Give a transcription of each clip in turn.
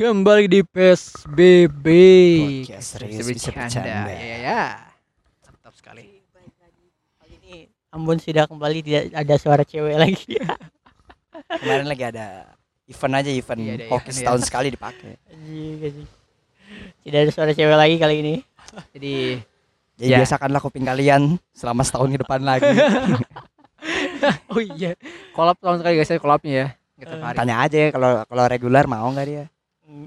Kembali di PSBB. Podcast serius bisa bercanda. Ya, ya, ya. Mantap sekali. Kali ini Ambon sudah kembali tidak ada suara cewek lagi. Kemarin lagi ada event aja event Iya, hoki event, setahun sekali dipakai. Anjing, anjing. Tidak ada suara cewek lagi kali ini. Jadi Jadi Ya. biasakanlah kuping kalian selama setahun ke depan lagi. oh iya, kolab tahun sekali guys, ya kolabnya ya. Hari. Tanya aja kalau kalau reguler mau nggak dia?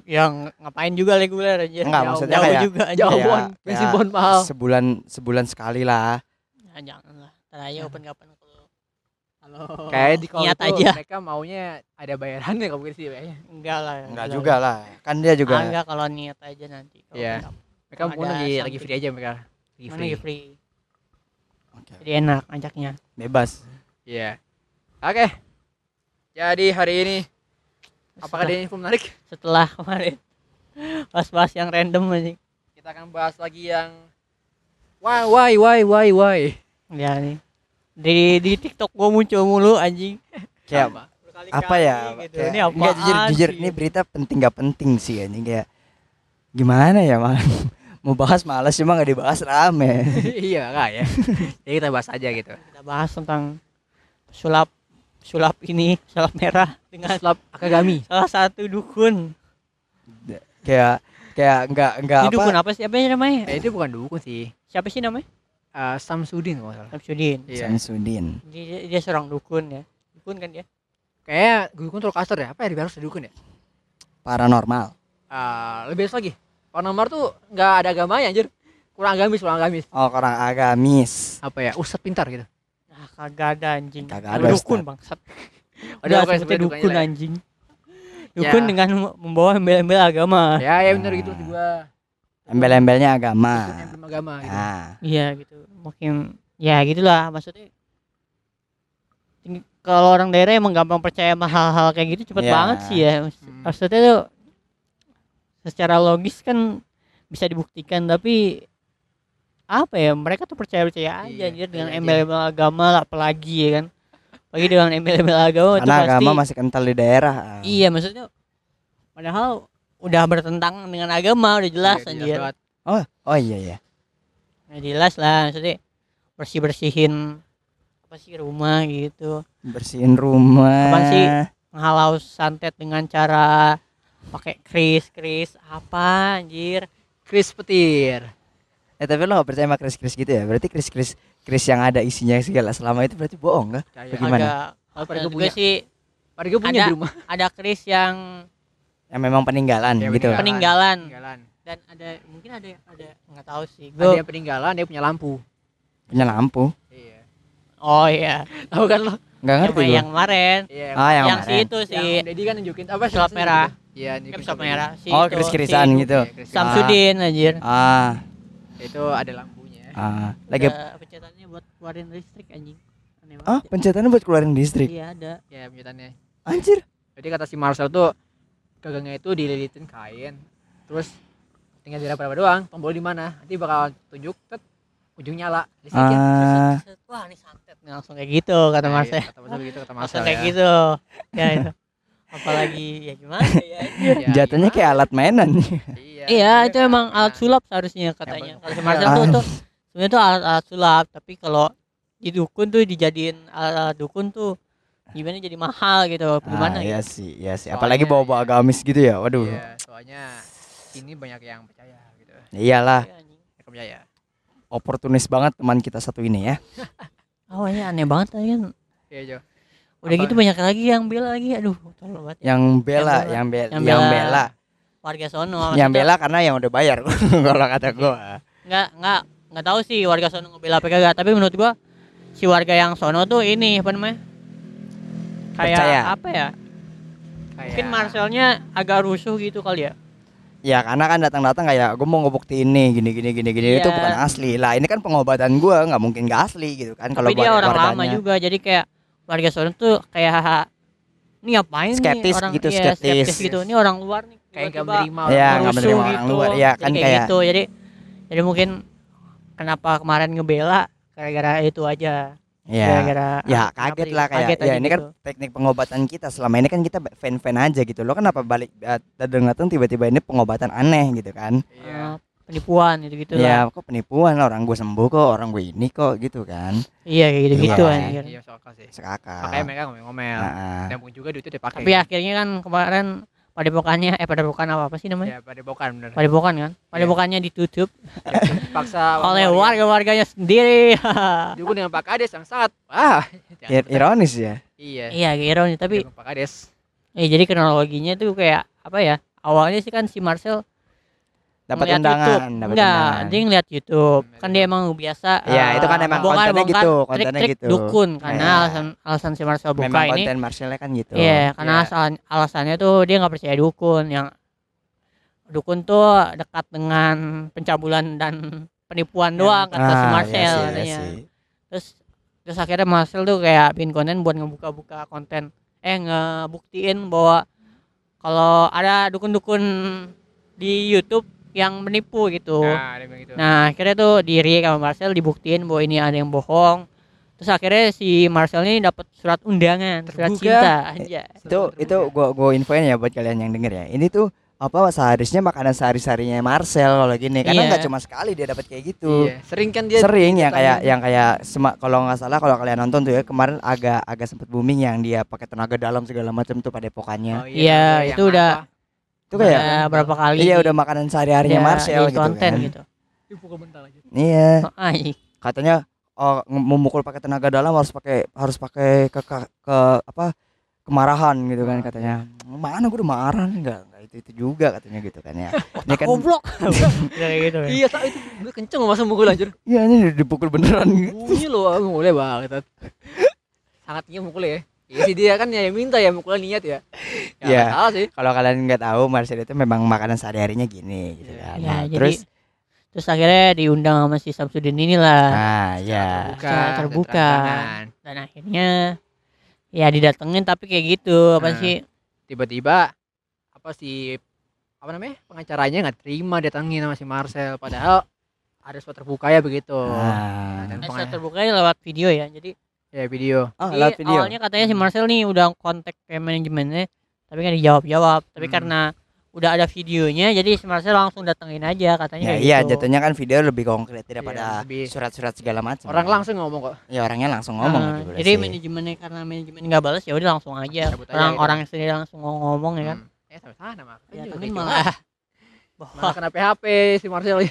Yang ngapain juga reguler aja. Enggak, Jauh- maksudnya jauh kayak- juga. Jauh Kayak- bon, bensin kayak bon mahal. Sebulan sebulan sekali lah. Ya, jangan lah. Ntar aja open kapan kalau kalau Kayak di kalau niat itu aja. mereka maunya ada bayarannya kalau begitu sih kayaknya. Enggak lah. Enggak juga lah. Kan dia juga Ah, enggak kalau niat aja nanti. Kalau Iya. kapan. Mereka mungkin lagi lagi free aja mereka. Lagi free. lagi free. Oke, Jadi enak ajaknya. bebas. Iya. Oke. Jadi hari ini apakah ada info menarik? setelah kemarin bahas-bahas yang random anjing. Kita akan bahas lagi yang why why why why why. Ya nih. Di di TikTok gua muncul mulu anjing. Kayak Apa? apa ya? Gitu. Kayak- Ini apa? enggak, jujur jujur ini berita penting gak penting sih ya. Ini kayak gimana ya mal mau bahas malas cuma nggak dibahas rame. iya enggak ya. Jadi kita bahas aja gitu. kita bahas tentang sulap sulap ini sulap merah dengan Slap Akagami. salah satu dukun. kayak kayak nggak nggak Ini apa dukun apa sih? Apa sih namanya? Eh, itu bukan dukun sih. Siapa sih namanya? Eh, Samsudin kalau salah. Samsudin. Iya. Samsudin. Dia, dia seorang dukun ya. Dukun kan dia? Kayak dukun Trollcaster ya. Apa ya harus dukun ya? Paranormal. Eh, lebih bagus lagi. Pak nomor tuh nggak ada agamanya anjir. Kurang agamis, kurang agamis. Oh orang agamis. Apa ya? Ustad pintar gitu. Nah, kagak ada anjing. Kagak ada, dukun bangsat. Ada Udah sebutnya sebenarnya dukun lah ya. anjing. Dukun Ya. dengan mem- membawa embel-embel agama. Ya, ya benar Ah. gitu maksud gua. Embel-embelnya agama. Emblem agama gitu. Nah, Iya gitu. Mungkin ya gitulah maksudnya. Kalau orang daerah emang gampang percaya sama hal-hal kayak gitu cepet Iya. banget sih ya. Hmm. Maksudnya tuh secara logis kan bisa dibuktikan tapi apa ya mereka tuh percaya percaya aja Iya, anjir dengan aja. embel-embel agama lah apalagi ya kan. Apalagi dengan embel-embel agama itu pasti agama masih kental di daerah. iya maksudnya padahal udah bertentangan dengan agama udah jelas Iya, anjir. banget. Oh, oh iya ya. Nah, jelas lah maksudnya bersih bersihin apa sih rumah gitu Bersihin rumah. Apaan sih? ngehalau santet dengan cara pakai kris kris apa anjir Chris Petir. Eh tapi lo gak percaya sama kris-kris gitu ya? Berarti kris-kris kris yang ada isinya segala selama itu berarti bohong gak? Kayak Gimana? agak yang gua juga punya? sih gue punya Ada. di rumah. ada kris yang Yang memang peninggalan Ya, gitu. peninggalan. peninggalan Peninggalan. dan ada mungkin ada ada nggak tahu sih Ada gue yang peninggalan, dia punya lampu. Punya lampu. Iya. oh iya Tahu kan lo? Enggak yang, ngerti gua. yang kemarin Iya. Ah, yang, yang, si itu si Yang Dedi kan nunjukin apa sih? merah. Iya, nunjukin sulap merah si Oh, itu, kris-krisan si gitu. Iya, Chris Samsudin anjir Ah, Itu ada lampunya. ah. Lagi Ada pencetannya buat keluarin listrik anjing aneh Ah, pencetannya buat keluarin listrik. iya ada Ya, penyetannya. Anjir. Jadi kata si Marcel tuh gagangnya itu dililitin kain. Terus tinggal diraba doang, tombol di mana? Nanti bakal tunjuk tet ujung nyala listriknya. Ah, Set, wah ini santet nih langsung kayak gitu kata Nah, Marcel iya, Kata Marcel gitu, kata langsung Marcel kayak ya. gitu ya itu apalagi ya gimana ya. Ya, jatuhnya kayak alat mainan. Iya, iya itu kayak- emang alat sulap seharusnya katanya kalau Marcel Ah. tuh tuh sebenarnya tuh alat-alat sulap tapi kalau di dukun tuh dijadiin alat dukun tuh gimana jadi mahal gitu ah, gimana iya gitu. sih, iya sih. Apalagi bawa-bawa ya. agamis gitu ya. Waduh. Iya, soalnya ini banyak yang percaya gitu. Iyalah, Iya. Yang percaya. oportunis banget teman kita satu ini ya. awalnya aneh banget kan Iya, Jo. Udah Apa? gitu banyak lagi yang bela lagi aduh tolong banget ya. Yang bela, Yang yang bela, Yang yang bela. bela. warga sono Yang maksudnya bela karena yang udah bayar kalau kata gua. nggak nggak nggak tahu sih warga sono ngebela apa kagak tapi menurut gua si warga yang sono tuh ini apa namanya kayak Percaya. apa ya Kayak mungkin Marcelnya agak rusuh gitu kali ya Ya karena kan datang-datang kayak gue mau ngebuktiin nih gini gini gini gini itu Iya. bukan asli lah ini kan pengobatan gua nggak mungkin gak asli gitu kan kalau dia orang lama juga jadi kayak warga sono tuh kayak ini ngapain Skeptis nih orang? gitu, iya, skeptis. gitu. Ini orang luar nih kayak nggak menerima Iya, orang nggak rusuh menerima gitu. orang luar. Jadi kan kayak, kayak- gitu. Jadi jadi mungkin kenapa kemarin ngebela? Gara-gara itu aja. Ya gara-gara ya kaget lah kayak. Kaget ya ini kan gitu. teknik pengobatan kita. Selama ini kan kita fan-fan aja gitu. Lo kenapa balik uh, tiba-tiba ini pengobatan aneh gitu kan? Iya. Penipuan gitu gitu ya lah kok penipuan orang gue sembuh kok orang gue ini kok gitu kan iya kayak gitu gitu Iya. anjir Iya, soal sih. sekakak Makanya mereka ngomel-ngomel. Nah, Nyambung juga duitnya dipakai. tapi akhirnya kan kemarin padepokannya eh padepokan apa apa sih namanya ya pada bokan bener. padepokan kan padepokannya ditutup Paksa oleh warga-warganya sendiri Juga dengan Pak Kades yang sangat wah. ir- ironis ya Iya. iya kira nih tapi Dengan Pak Kades. eh, jadi kronologinya tuh kayak apa ya awalnya sih kan si Marcel dapat undangan dapat enggak dia ngeliat YouTube. Kan dia emang biasa Iya, eh, itu kan emang ngebongkar- kontennya bongkar. gitu, kontennya trik-trik gitu. dukun karena Iya. alasan alasan si Marcel buka memang ini. konten Marcelnya kan gitu. Iya, karena Iya. alasan alasannya tuh dia nggak percaya dukun. Yang dukun tuh dekat dengan pencabulan dan penipuan doang kata si Ah, Marcel iya sih, iya sih. Terus terus akhirnya Marcel tuh kayak bikin konten buat ngebuka-buka konten. Eh ngebuktiin bahwa kalau ada dukun-dukun di YouTube yang menipu gitu. Nah, gitu. Nah, akhirnya tuh diri sama Marcel dibuktiin bahwa ini ada yang bohong. Terus akhirnya si Marcel ini dapat surat undangan, surat Terbuka. cinta aja. itu itu gua gua infoin ya buat kalian yang denger ya ini tuh apa seharusnya makanan sehari-harinya Marcel kalau gini karena Iya. nggak cuma sekali dia dapat kayak gitu Iya, sering kan dia sering yang kayak yang kayak sema- kalau nggak salah kalau kalian nonton tuh ya kemarin agak agak sempet booming yang dia pakai tenaga dalam segala macam tuh pada Oh, epokannya Iya, yang itu udah- apa? Itu kayak Udah berapa kali iya udah makanan sehari-harinya dia Marcel gitu konten kan gitu. Iya iya. katanya oh, memukul pakai tenaga dalam harus pakai harus pakai ke, ke, ke- apa kemarahan gitu kan katanya mana gue udah marah enggak enggak itu itu juga katanya gitu kan ya ini kan Goblok. kayak gitu. ya. Iya, tak itu gue kenceng masa mukul anjir. iya ini dipukul beneran gitu Bunyi loh, mulai banget. Sangat ingin mukul ya. Iya sih dia kan ya yang minta ya mukulnya niat ya. Ya, Iya. salah sih. kalau kalian nggak tahu Marcel itu memang makanan sehari-harinya gini gitu Iya. kan Ya, Nah, jadi terus terus akhirnya diundang sama si Samsudin inilah nah ya Terbuka, secara dan terbuka. dan akhirnya ya didatengin tapi kayak gitu apa Nah. sih Tiba-tiba apa sih apa namanya pengacaranya nggak terima datangin sama si Marcel padahal ada surat terbuka ya begitu. nah Dan Nah, penga- secara terbukanya lewat video ya jadi ya video. oh jadi lewat video awalnya katanya si Marcel nih udah kontak ke manajemennya tapi kan dijawab jawab tapi Hmm. karena udah ada videonya jadi si Marcel langsung datengin aja ya katanya kayak iya gitu. jatuhnya kan video lebih konkret daripada Iya, lebih- surat-surat segala macam Orang langsung ngomong kok. ya orangnya langsung ngomong Nah, jadi manajemennya karena manajemen nggak balas ya udah langsung aja Cabut aja orang gitu. orang sendiri langsung ngomong ya kan Hmm. Eh sama sana mah. ya Kan tapi malah malah kena PHP si Marcel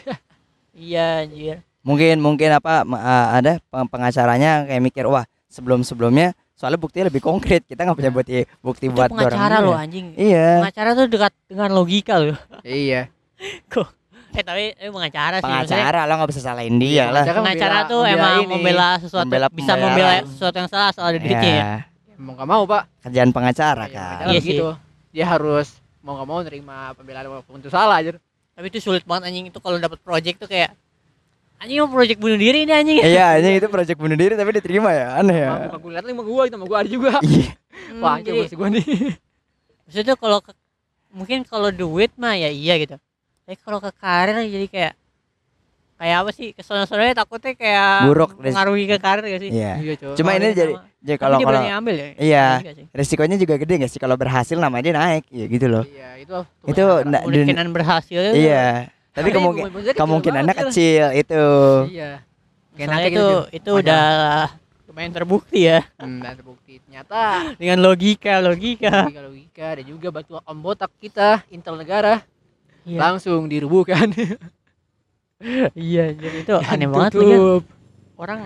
iya anjir mungkin mungkin apa uh, ada peng- pengacaranya kayak mikir wah sebelum sebelumnya soalnya buktinya lebih konkret. Kita nggak punya bukti bukti itu buat pengacara loh anjing. Iya. Pengacara tuh dekat dengan logika loh. Iya. eh tapi eh, pengacara sih pengacara lo nggak bisa salahin dia lah. Pengacara pengacara membela- tuh membela emang ini. membela sesuatu Membela bisa membela sesuatu yang salah soal ada duitnya ya ya, mau nggak mau pak. Kerjaan pengacara Ya, kan Iya begitu dia harus mau nggak mau nerima pembelaan walaupun itu salah aja tapi itu sulit banget anjing. Itu kalau dapat project tuh kayak anjing mau project bunuh diri ini anjing. Iya ini itu proyek bunuh diri tapi diterima ya aneh ya. Mau gue lihat lima gua itu sama gua ada juga. Iya. Hmm, wah jadi coba sih gua nih. maksudnya kalau ke- mungkin kalau duit mah ya iya gitu. Tapi kalau ke karir jadi kayak kayak apa sih kesono-sononya takutnya kayak Buruk, mengaruhi ke karir gak sih? Iya. Iya coba cuma ini jadi jadi Tapi kalau kalau ambil ya? Iya. resikonya juga gede nggak sih? Kalau berhasil namanya dia naik ya gitu loh. Iya itu itu kemungkinan berhasil iya tapi kemungkin bisa kecil itu. Iya. Soalnya itu gitu, itu Padahal- udah lumayan terbukti ya. Hmm, dan terbukti. Ternyata dengan logika logika. Logika logika. Dan juga batu om botak kita intel negara iya. langsung dirubuhkan. Iya jadi itu aneh banget lagi kan. orang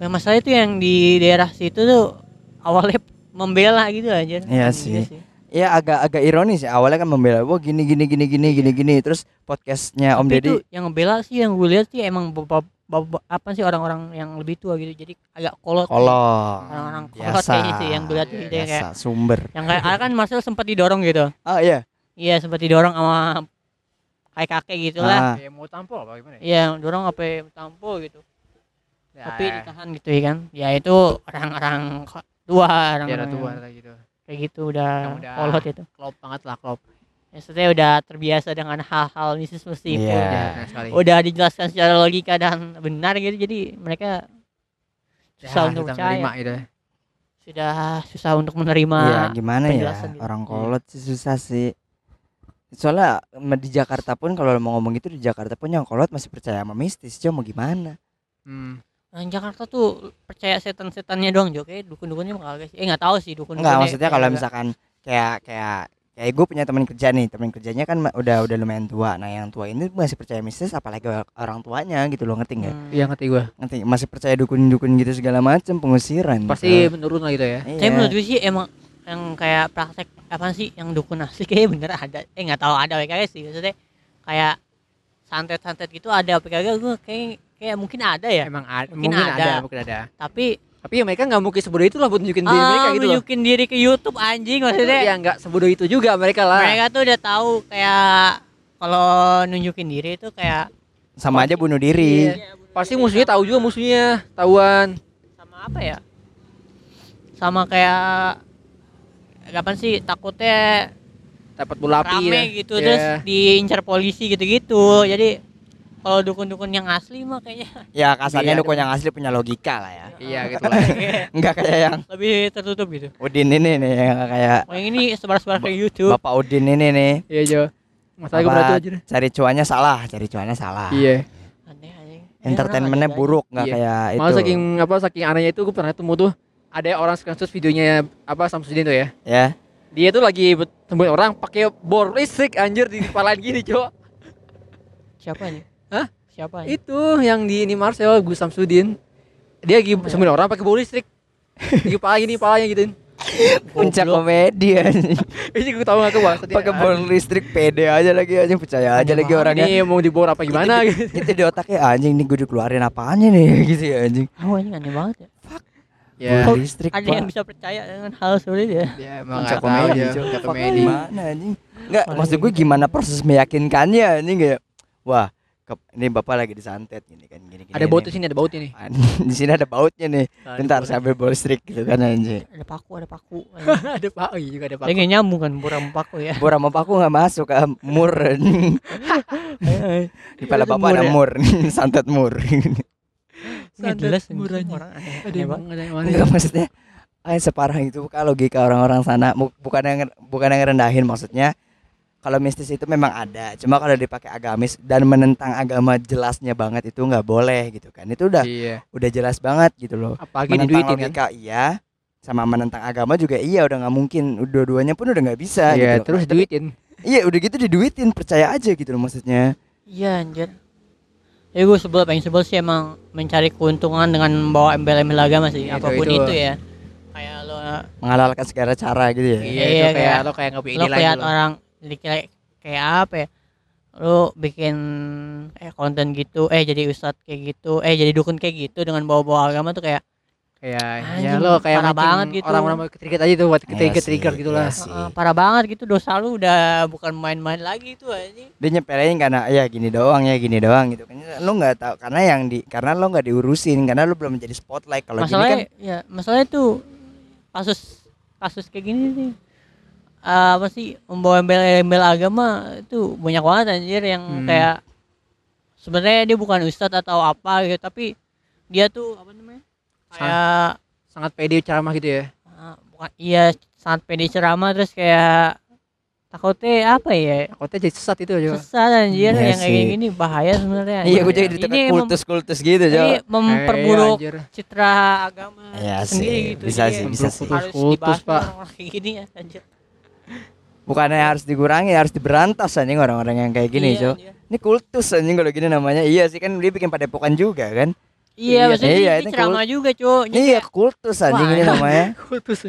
yang masalah itu yang di daerah situ tuh awalnya membela gitu aja. Iya sih. Ya agak agak ironis ya. Awalnya kan membela wah gini gini gini gini gini gini. Terus podcastnya Om Deddy yang ngebela sih yang gue lihat sih emang bapak bapak apa sih orang-orang yang lebih tua gitu. Jadi agak kolot kolong orang-orang kolot kayaknya sih yang gue lihat Iya, itu yang kayak sumber. yang kayak ah, kan Marcel sempat didorong gitu. Oh iya. Iya sempat didorong sama kayak kakek gitu lah Ah, Kayak mau tampol apa gimana ya? iya dorong apa tampo gitu. Ya, tapi ditahan gitu ya kan. Ya itu orang-orang tua biar orang-orang tua gitu kayak gitu udah Yang udah- kolot itu klop banget lah klop ya maksudnya udah terbiasa dengan hal-hal meskipun Iya. ya, benar sekali udah dijelaskan secara logika dan benar gitu jadi mereka susah Ya, untuk percaya menerima gitu. sudah susah untuk menerima Iya gimana ya gitu. orang Iya. kolot sih susah sih soalnya di Jakarta pun kalau mau ngomong itu di Jakarta pun yang kolot masih percaya sama mistis cuma mau gimana Hmm. Orang Jakarta tuh percaya setan-setannya doang Jo. Kayak dukun-dukunnya mah kagak sih. Eh nggak tahu sih dukun Enggak maksudnya kalau misalkan kayak kayak kayak gue punya teman kerja nih. Teman kerjanya kan udah udah lumayan tua. Nah yang tua ini masih percaya mistis apalagi orang tuanya gitu loh. Ngerti nggak? Hmm. Iya ngerti gua. ngerti? Masih percaya dukun-dukun gitu segala macam pengusiran Pasti menurun lah gitu ya. Iya. Tapi menurut gue sih emang yang kayak praktek apa sih yang dukun asli kayak bener ada. Eh nggak tahu ada kayak sih. Maksudnya kayak santet-santet gitu ada apa kagak gue kayak kayak mungkin ada ya Emang ada, Mungkin mungkin, ada. ada. mungkin ada. tapi Tapi ya mereka nggak mungkin sebodoh itu lah buat nunjukin diri ah, mereka gitu loh. nunjukin diri ke YouTube anjing maksudnya Ya nggak sebodoh itu juga mereka lah. mereka tuh udah tahu kayak kalau nunjukin diri itu kayak sama aja bunuh diri Iya. Pasti musuhnya tahu juga musuhnya, tahuan. sama apa ya sama kayak kapan sih takutnya Dapat bola api rame ya. gitu Iya. terus diincar polisi gitu-gitu jadi kalau dukun-dukun yang asli mah kayaknya ya kasarnya Iya, dukun yang asli punya logika lah ya Iya gitu lah. enggak kayak yang lebih tertutup gitu Udin ini nih yang kayak oh yang ini sebar-sebar ke YouTube Bapak Udin ini nih Iya Jo. Masalah gue berat aja. cari cuannya salah cari cuannya salah Iya. aneh aneh entertainmentnya buruk nggak Iya. kayak itu Malah saking apa saking anehnya itu gue pernah ketemu tuh ada orang screenshot videonya apa Samsudin tuh ya. ya Dia tuh lagi temuin orang pakai bor listrik anjir di kepalain gini, Cok. siapa nih Hah? siapa nih Itu yang di ini Marcel Gus Samsudin. Dia lagi sembuhin orang pakai bor listrik. Di kepala gini, kepalanya gitu. puncak Goblok. komedi anjing. Ini gue tahu gak ke bang. pakai bor listrik pede aja lagi anjing percaya aja lagi orangnya Ini mau dibor apa gimana gitu. itu di otaknya anjing nih gue dikeluarin apaannya nih gitu ya anjing oh ini aneh banget ya Ya. bor listrik ada yang bisa percaya dengan hal seperti itu ya Ya emang puncak nggak tahu aja, puncak Fuck, komedi. gimana anjing nggak Paling maksud gue gitu. gimana proses meyakinkannya anjing kayak wah ke- ini bapak lagi disantet gini kan gini, gini Ada baut di sini, ada baut ini. di sini ada bautnya nih. Ada bentar saya ambil bor listrik gitu kan anjing. Ada paku ada paku. Ada pak, oh iya juga ada pak. Dia nggak nyambung kan bor sama paku ya. Bor sama paku nggak masuk ke mur di pala Itu bapak mur ada ya? mur santet mur. Nggak jelas murahnya. orang Ada yang. Enggak maksudnya ah, separah itu kah logika orang-orang sana. Bu- bukan yang bukan yang ngerendahin maksudnya kalau mistis itu memang ada cuma kalau dipakai agamis dan menentang agama jelasnya banget itu nggak boleh gitu kan itu udah Iya. udah jelas banget gitu loh Apalagi menentang diduitin kan. logika iya sama menentang agama juga iya udah nggak mungkin dua-duanya pun udah nggak bisa Iya, gitu loh. terus Tapi- duitin. iya udah gitu diduitin percaya aja gitu loh maksudnya Iya anjir Ya gue sebel paling sebel sih emang mencari keuntungan dengan membawa embel-embel agama sih Itu- apa pun itu. itu, ya kayak lo menghalalkan segala cara gitu ya Iya, Iya, itu kayak kayak- lo kayak nggak punya lo lihat loh. orang jadi kayak kayak apa ya lo bikin eh konten gitu eh jadi ustadz kayak gitu eh jadi dukun kayak gitu dengan bawa-bawa agama tuh kayak Kayak ya lo kayak parah banget gitu. Orang-orang mau trigger aja tuh buat Iya trigger trigger gitu lah. iya sih. "Eh, parah banget gitu dosa lu udah bukan main-main lagi tuh anjing dia nyepelein karena ya gini doang ya gini doang gitu kan lu nggak tahu karena yang di karena lo nggak diurusin karena lu belum menjadi spotlight kalau gini kan masalahnya ya masalahnya tuh kasus kasus kayak gini nih eh, apa sih membawa embel-embel agama itu banyak banget anjir yang Hmm. kayak sebenarnya dia bukan ustadz atau apa gitu tapi dia tuh apa namanya kayak Sangat pede ceramah gitu ya. ah, bukan iya sangat pede ceramah terus kayak takutnya apa ya Takutnya jadi sesat itu aja. sesat anjir Iya yang kayak gini bahaya sebenarnya iya gue anjir. jadi ini mem- kultus-kultus gitu ini Jo memperburuk Eh, anjir. citra agama Iya sendiri sih, gitu bisa sih, ya bisa harus sih. Kultus, dibahas Pak. orang-orang kayak gini ya anjir bukannya harus dikurangi harus diberantas anjing orang-orang yang kayak gini Iya, Jo anjir. ini kultus anjing kalau gini namanya iya sih kan dia bikin padepokan juga kan Iya, Iya, maksudnya iya, ini ini ceramah juga, Cuk. Jadi iya kayak, kultus anjing Wah, ini namanya Kultus.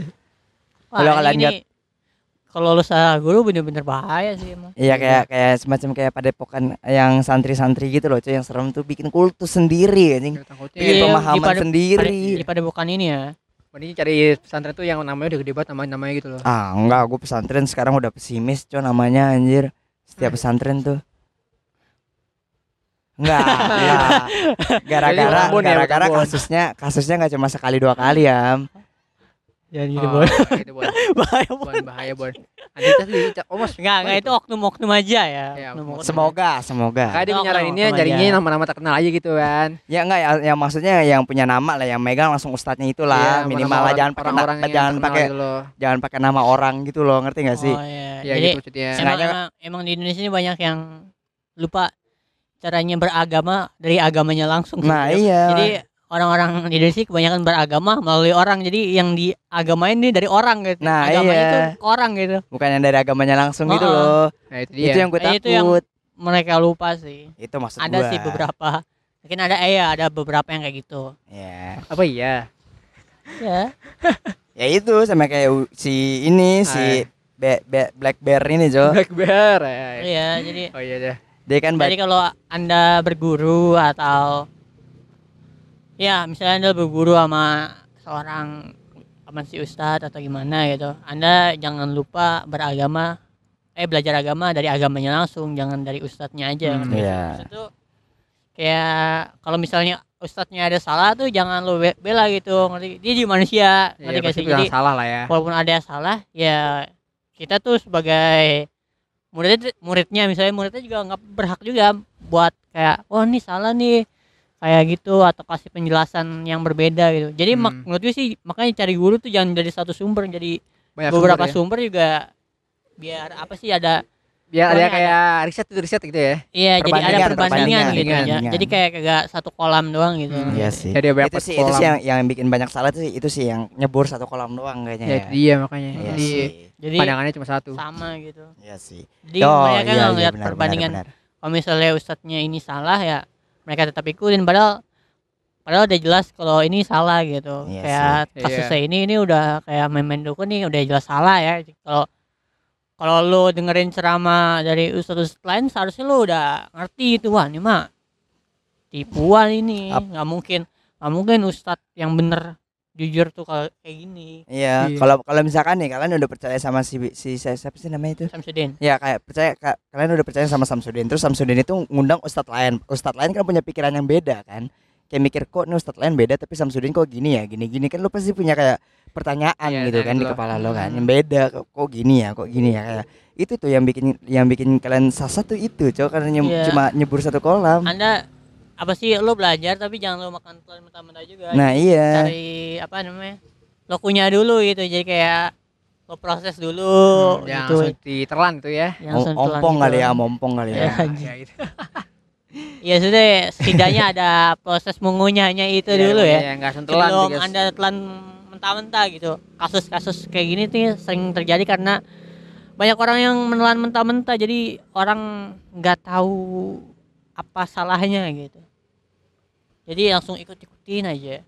kalau kalian lihat- kalau lu salah guru bener-bener bahaya sih emang. Iya kayak kayak semacam kayak padepokan yang santri-santri gitu loh cuy yang serem tuh bikin kultus sendiri anjing Takutnya bikin Iya, pemahaman di pade- sendiri Pada, pada bukan ini ya. Mending cari pesantren tuh yang namanya udah gede banget namanya namanya gitu loh. Ah enggak, gue pesantren sekarang udah pesimis coy namanya anjir. Setiap pesantren tuh. Enggak, enggak. Gara-gara ya, gara-gara kasusnya kasusnya nggak cuma sekali dua kali ya. Jangan gitu, Oh, Bon. itu Bon. Bahaya, Bon, Bon. bahaya Bon. Kita di oh mas. Enggak, enggak itu oknum-oknum aja ya. Iya. Semoga, semoga. Kayak dia nyaraninnya nyarinya aja. nama-nama terkenal aja gitu kan. Ya enggak ya, yang maksudnya yang punya nama lah, yang megang langsung ustadznya itulah Iya, minimal lah orang- jangan pakai yang jangan pakai gitu jangan pakai nama orang gitu loh, ngerti gak sih? Oh iya. Ya Jadi gitu maksudnya. emang, Sengaja emang, emang di Indonesia ini banyak yang lupa caranya beragama dari agamanya langsung. Nah, iya. Jadi orang-orang di Indonesia kebanyakan beragama melalui orang. Jadi yang di agamain ini dari orang gitu. Nah, agamanya iya. itu orang gitu. Bukan yang dari agamanya langsung gitu Oh, loh. Nah, itu dia. Itu yang gue Eh, itu yang- takut. Mereka lupa sih. Itu maksud ada gua. sih beberapa. Mungkin ada eh ya, ada beberapa yang kayak gitu. Ya. Apa iya? Ya. Ya itu sama kayak si ini si Be- Be- Black Bear ini, Jo. Black Bear. ya, ya. Iya, jadi Oh iya deh. Dia kan Jadi kalau Anda berguru atau ya misalnya Anda berguru sama seorang sama si ustadz atau gimana gitu. Anda jangan lupa beragama eh belajar agama dari agamanya langsung, jangan dari ustadznya aja. Hmm, iya. Maksud tuh kayak kalau misalnya ustadznya ada salah tuh jangan lu be- bela gitu, ngerti? Dia juga manusia, ngerti Iya, gak sih? Jadi salah lah ya. walaupun ada yang salah ya kita tuh sebagai muridnya muridnya misalnya muridnya juga nggak berhak juga buat kayak wah ini salah nih kayak gitu atau kasih penjelasan yang berbeda gitu jadi mak- Hmm. menurut gue sih makanya cari guru tuh jangan dari satu sumber jadi Banyak beberapa sumber ya. sumber juga biar apa sih ada Biar ada kayak riset itu riset gitu ya. iya jadi ada Perbandingan, gitu ya jadi kayak kagak satu kolam doang gitu Hmm. Iya sih. Jadi Itu ada berapa sih itu kolam. sih yang yang bikin banyak salah tuh sih itu sih yang nyebur satu kolam doang kayaknya. Ya, ya. itu dia makanya. Iya Jadi sih. jadi pandangannya cuma satu. sama gitu Iya sih. jadi Oh, mereka iya, iya, ngeliat benar, perbandingan benar, benar. kalau misalnya ustadznya ini salah ya mereka tetap ikutin. Padahal padahal udah jelas kalau ini salah gitu. Iya kayak sih. kasusnya ini ini udah kayak dukun nih udah jelas salah ya. Kalau kalau lu dengerin ceramah dari ustadz lain seharusnya lu udah ngerti itu wah ini mah tipuan ini. Nggak mungkin nggak mungkin ustadz yang bener jujur tuh kalau kayak gini Iya, Iya. kalau kalau misalkan nih kalian udah percaya sama si si siapa sih namanya itu? Samsudin Ya kayak percaya ka- kalian udah percaya sama Samsudin terus Samsudin itu ngundang ustadz lain ustadz lain kan punya pikiran yang beda kan kayak mikir kok nih ustadz lain beda tapi Samsudin kok gini ya gini gini kan lu pasti punya kayak pertanyaan Iya, gitu nah kan di itu. kepala lo kan Hmm. yang beda kok, kok gini ya kok gini ya kayak itu tuh yang bikin yang bikin kalian sasat tuh itu cowok karena nyem- Iya. cuma nyebur satu kolam anda apa sih lu belajar tapi jangan lu makan telan mentah-mentah juga nah iya cari apa namanya lo kunyah dulu gitu jadi kayak lo proses dulu Hmm, Yang gitu langsung ditelan itu ya. yang sentuhan ompong gitu. kali ya ompong kali Ya. ya anjing. Ya, gitu. ya sudah setidaknya ada proses mengunyahnya itu Iya, dulu ya nggak langsung telan. sebelum guys. anda telan mentah-mentah gitu kasus-kasus kayak gini tuh sering terjadi karena banyak orang yang menelan mentah-mentah jadi orang nggak tahu apa salahnya gitu jadi langsung ikut-ikutin aja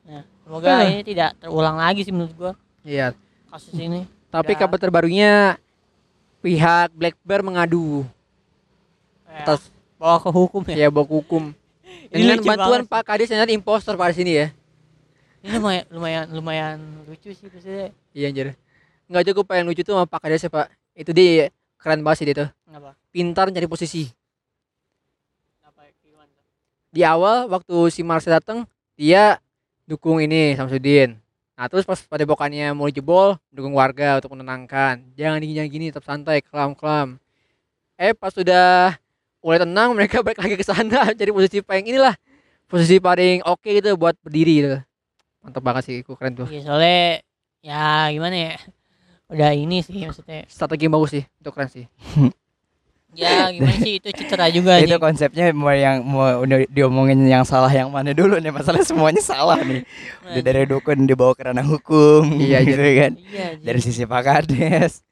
nah semoga Ah. ini tidak terulang lagi sih menurut gua Iya. kasus ini Tapi Ya. kabar terbarunya pihak Black Bear mengadu Kayak atas bawa ke hukum ya ya bawa ke hukum Ini dengan bantuan banget Pak Kades ternyata impostor pada sini ya. ini lumayan lumayan lumayan lucu sih maksudnya Iya anjir. Enggak cukup yang lucu tuh sama Pak Kades ya Pak. Itu dia keren banget sih dia tuh. kenapa Pintar nyari posisi. Di awal waktu si Marcel datang dia dukung ini Samsudin. Nah terus pas pada bokannya mau jebol dukung warga untuk menenangkan. Jangan gini jangan gini tetap santai kelam kelam. Eh pas sudah mulai tenang mereka balik lagi ke sana cari posisi paling inilah posisi paling oke gitu buat berdiri gitu. Mantap banget sih, itu keren tuh. Iya soalnya ya gimana ya udah ini sih maksudnya Strategi yang bagus sih, itu keren sih. ya gimana sih? Itu citra juga itu nih. konsepnya mau yang mau udah diomongin yang salah yang mana dulu nih? Masalah semuanya salah nih. Udah dari dukun dibawa ke ranah hukum Iya, gitu kan? Iya dari sisi Pak Kades.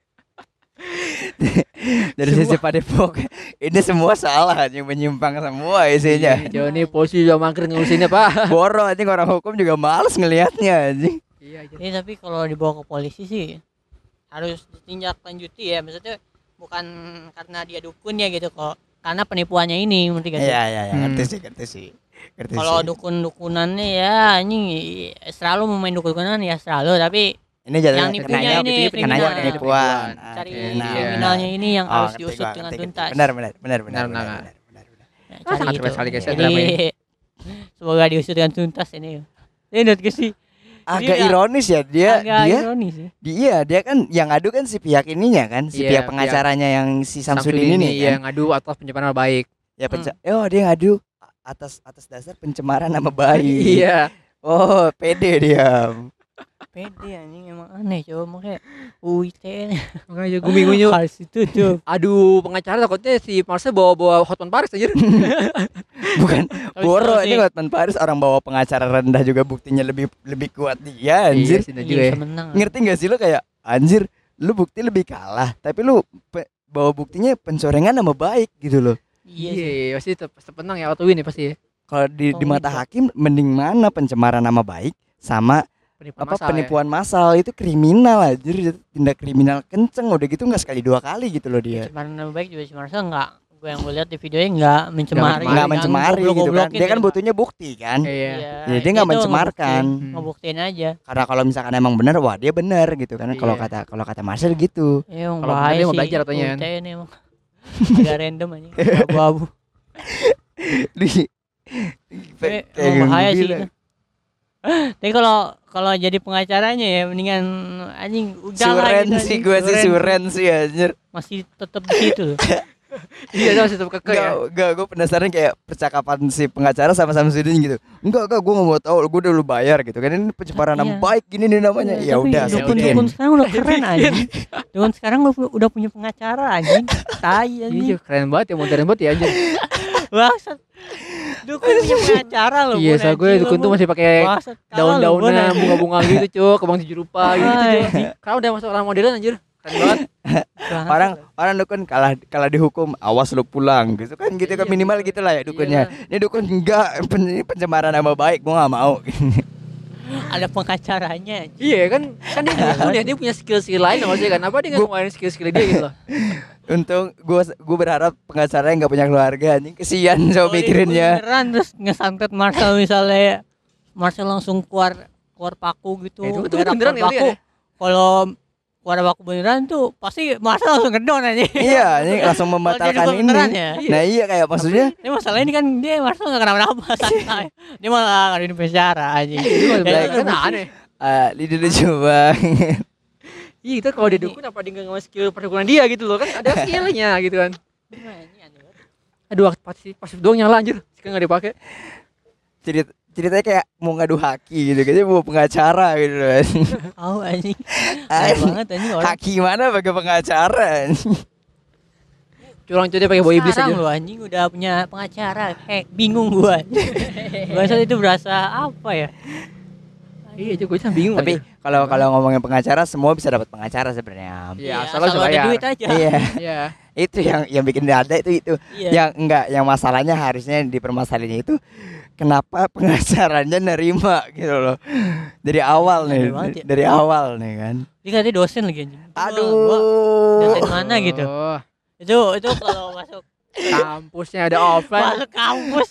Dari sisi Pak Depok. Ini semua salah yang menyimpang semua isinya. Jauh nih polisi juga mager ngurusinnya pak. boro anjing orang hukum juga males ngelihatnya anjing. Iya, Ini tapi kalau dibawa ke polisi sih harus ditinjak lanjuti ya. Maksudnya bukan karena dia dukun ya gitu kok karena penipuannya ini ngerti gak sih? iya iya iya Hmm. ngerti sih ngerti sih ngerti Kalau sih. dukun-dukunannya ya anjing selalu mau main dukun-dukunan ya selalu tapi ini jatuhnya yang nipunya kenanya ini kenanya kriminal. penipuan cari nah. kriminalnya ini yang Oh, harus ngerti diusut dengan ngerti, ngerti. tuntas. benar benar benar benar Benar, benar benar. benar, benar, benar. Nah, Ah, cari sangat itu. sekali, guys, ya, Jadi semoga diusut dengan tuntas ini. Ini gue sih agak Dia- ironis ya dia Agak dia ironis sih. dia dia kan yang adu kan si pihak ininya kan si Iya, pihak pengacaranya yang si Samsudin, Samsudin ini kan. yang ngadu atas pencemaran nama baik. ya penca oh dia ngadu atas atas dasar pencemaran nama baik Iya. oh pede dia Pede anjing emang aneh coba makanya UIT Makanya gue bingung juga. harus itu tuh. Aduh, pengacara takutnya si Marcel bawa-bawa Hotman Paris aja. bukan Boro ini. Hotman Paris orang bawa pengacara rendah juga buktinya lebih lebih kuat dia anjir Iya, bener Iya, juga ya. menang. ngerti gak sih lu kayak anjir lu bukti lebih kalah tapi lu bawa buktinya pencorengan nama baik gitu loh Iya Iya, iya, pasti menang ya auto win ya pasti ya. kalau di, di Oh, mata gitu. hakim mending mana pencemaran nama baik sama Penipuan apa massal ya. penipuan massal itu kriminal anjir itu tindak kriminal kenceng udah gitu nggak sekali dua kali gitu loh dia Pencemaran nama baik juga si Marcel enggak gue yang gue lihat di videonya enggak mencemari mencemari. nggak kan, mencemari gitu kan dia kan ya. butuhnya bukti kan Iya. Jadi dia nggak mencemarkan. ngebuktiin- Hmm. ngebuktiin aja karena kalau misalkan emang bener wah dia bener gitu kan kalau Iya. kata kalau kata Marcel gitu ya emang Kalau dia mau belajar katanya kan. Ini emang agak random aja abu-abu Di- kayak bahaya sih. Tapi kalau kalau jadi pengacaranya ya mendingan anjing udah lah Suren gitu, sih anjing. gue sih Suren sih anjir masih tetap di situ loh. Iya, masih tetap kekeh ya. Enggak, enggak, gue penasaran kayak percakapan si pengacara sama Samsudin gitu. Enggak, enggak, gue gak mau tahu, gue udah lu bayar gitu kan. Ini pencemaran nama Iya. baik gini nih namanya. Iya, Ya udah, dukun- dukun sekarang udah keren anjing. Dukun sekarang udah, udah punya pengacara anjing. Tai anjing. Iya, keren banget ya modern banget ya anjir. Bangsat. Dukun punya pengacara loh. Iya, saya gue dukun tuh masih pakai anjing. bunga-bunga gitu, Cuk, kebang tujuh rupa gitu, Cuk. iya. Sekarang udah masuk orang modern anjir. Keren banget. Orang orang dukun kalah kalah dihukum, awas lu pulang gitu kan gitu kan Iya, minimal betul. gitu lah ya dukunnya. Ini dukun enggak pencemaran nama baik, gue gak mau. Ada pengacaranya. anjing. Iya kan, kan dia dukun ya, dia punya skill-skill lain maksudnya kan. Apa dia nggak ngeluarin skill-skill dia gitu loh. Untung gue gue berharap pengacara yang gak punya keluarga anjing kesian Kalau so dia mikirinnya. beneran terus ngesantet Marcel misalnya Marcel langsung keluar keluar paku gitu Eh, itu- beneran ya, paku ya? kalau keluar paku beneran tuh pasti Marcel langsung ngedon aja Iya, ini langsung membatalkan ini. beneran ya Nah iya kayak maksudnya ini masalah ini kan dia Marcel nggak kenapa-napa santai dia malah nggak di penjara aja Itu Ya, kan itu kan aneh. ah ini lucu banget. Iya, itu kalau dia dukun apa dia nggak ngeluarin skill perdukunan dia gitu loh kan ada skillnya gitu kan. Aduh, pasti pasti doang nyala anjir. Sekarang nggak dipakai. Cerit ceritanya kayak mau ngadu haki gitu kayaknya mau pengacara gitu kan. tahu anjing aneh banget anjing orang haki mana pakai pengacara Curang cuy dia pakai boy iblis aja. lo anjing udah punya pengacara kayak bingung gua bahasa itu berasa apa ya Iya, aja gue bingung. tapi kalau kalau ngomongin pengacara semua bisa dapat pengacara sebenarnya Iya, asal asal lo bisa ada bayar. duit aja iya Iya. itu yang yang bikin ada itu itu Iya. yang enggak yang masalahnya harusnya dipermasalahannya itu kenapa pengacaranya nerima gitu loh dari awal nih Aneh banget ya. dari awal nih kan Dia katanya dosen lagi anjing. Gua- gua aduh dosen mana gitu. Oh, Itu itu kalau masuk kampusnya ada offline. masuk kampus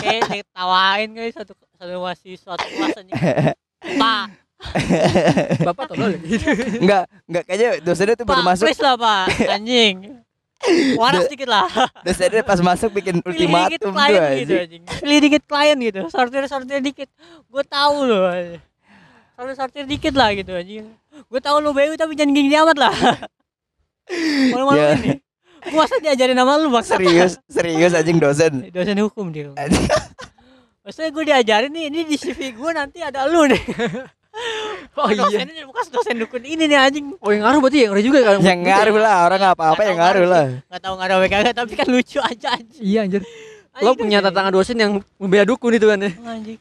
kayak ditawain guys satu satu mahasiswa satu kelas anjing. Pak, Bapak tolol gitu. enggak enggak kayaknya dosennya tuh baru Pak, masuk please lah Pak, anjing. Waras dikit lah. dosennya pas masuk bikin ultimatum tuh gitu anjing. Pilih dikit klien gitu. Sortir sortir dikit. Gue tahu loh. anjing. Sortir sortir dikit lah gitu anjing. Gue tahu lo BU tapi jangan gini amat lah. Malu-malu Ya. ini. Gue masa diajarin nama lu bang serius serius anjing dosen dosen hukum dia. Maksudnya gue diajarin nih, ini di CV gue nanti ada lu nih. Oh iya. Dosennya bekas dosen dukun ini nih anjing. Oh yang ngaruh berarti yang ngeri juga kan. yang ngaruh lah orang nggak apa-apa Nggak yang tahu ngaruh ngaruh lah Gak tau nggak ada WKG tapi kan lucu aja anjing. Iya anjir. Anjing Lo punya dosen. tantangan dosen yang membela dukun itu kan ya. Anjing.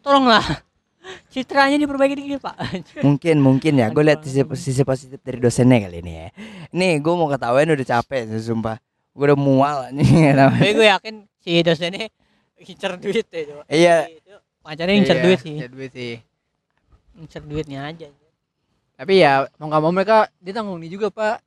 Tolonglah. Citranya diperbaiki dikit pak. mungkin mungkin ya gue lihat sisi, sisi positif dari dosennya kali ini ya nih gue mau ketawain udah capek sumpah gue udah mual nih Tapi gue yakin si dosennya incer duit ya. coba. Iya. Itu Pacarnya incer Iya, duit sih. incer duit sih. Incer duitnya aja. Tapi ya mau nggak mau mereka dia tanggung nih juga pak.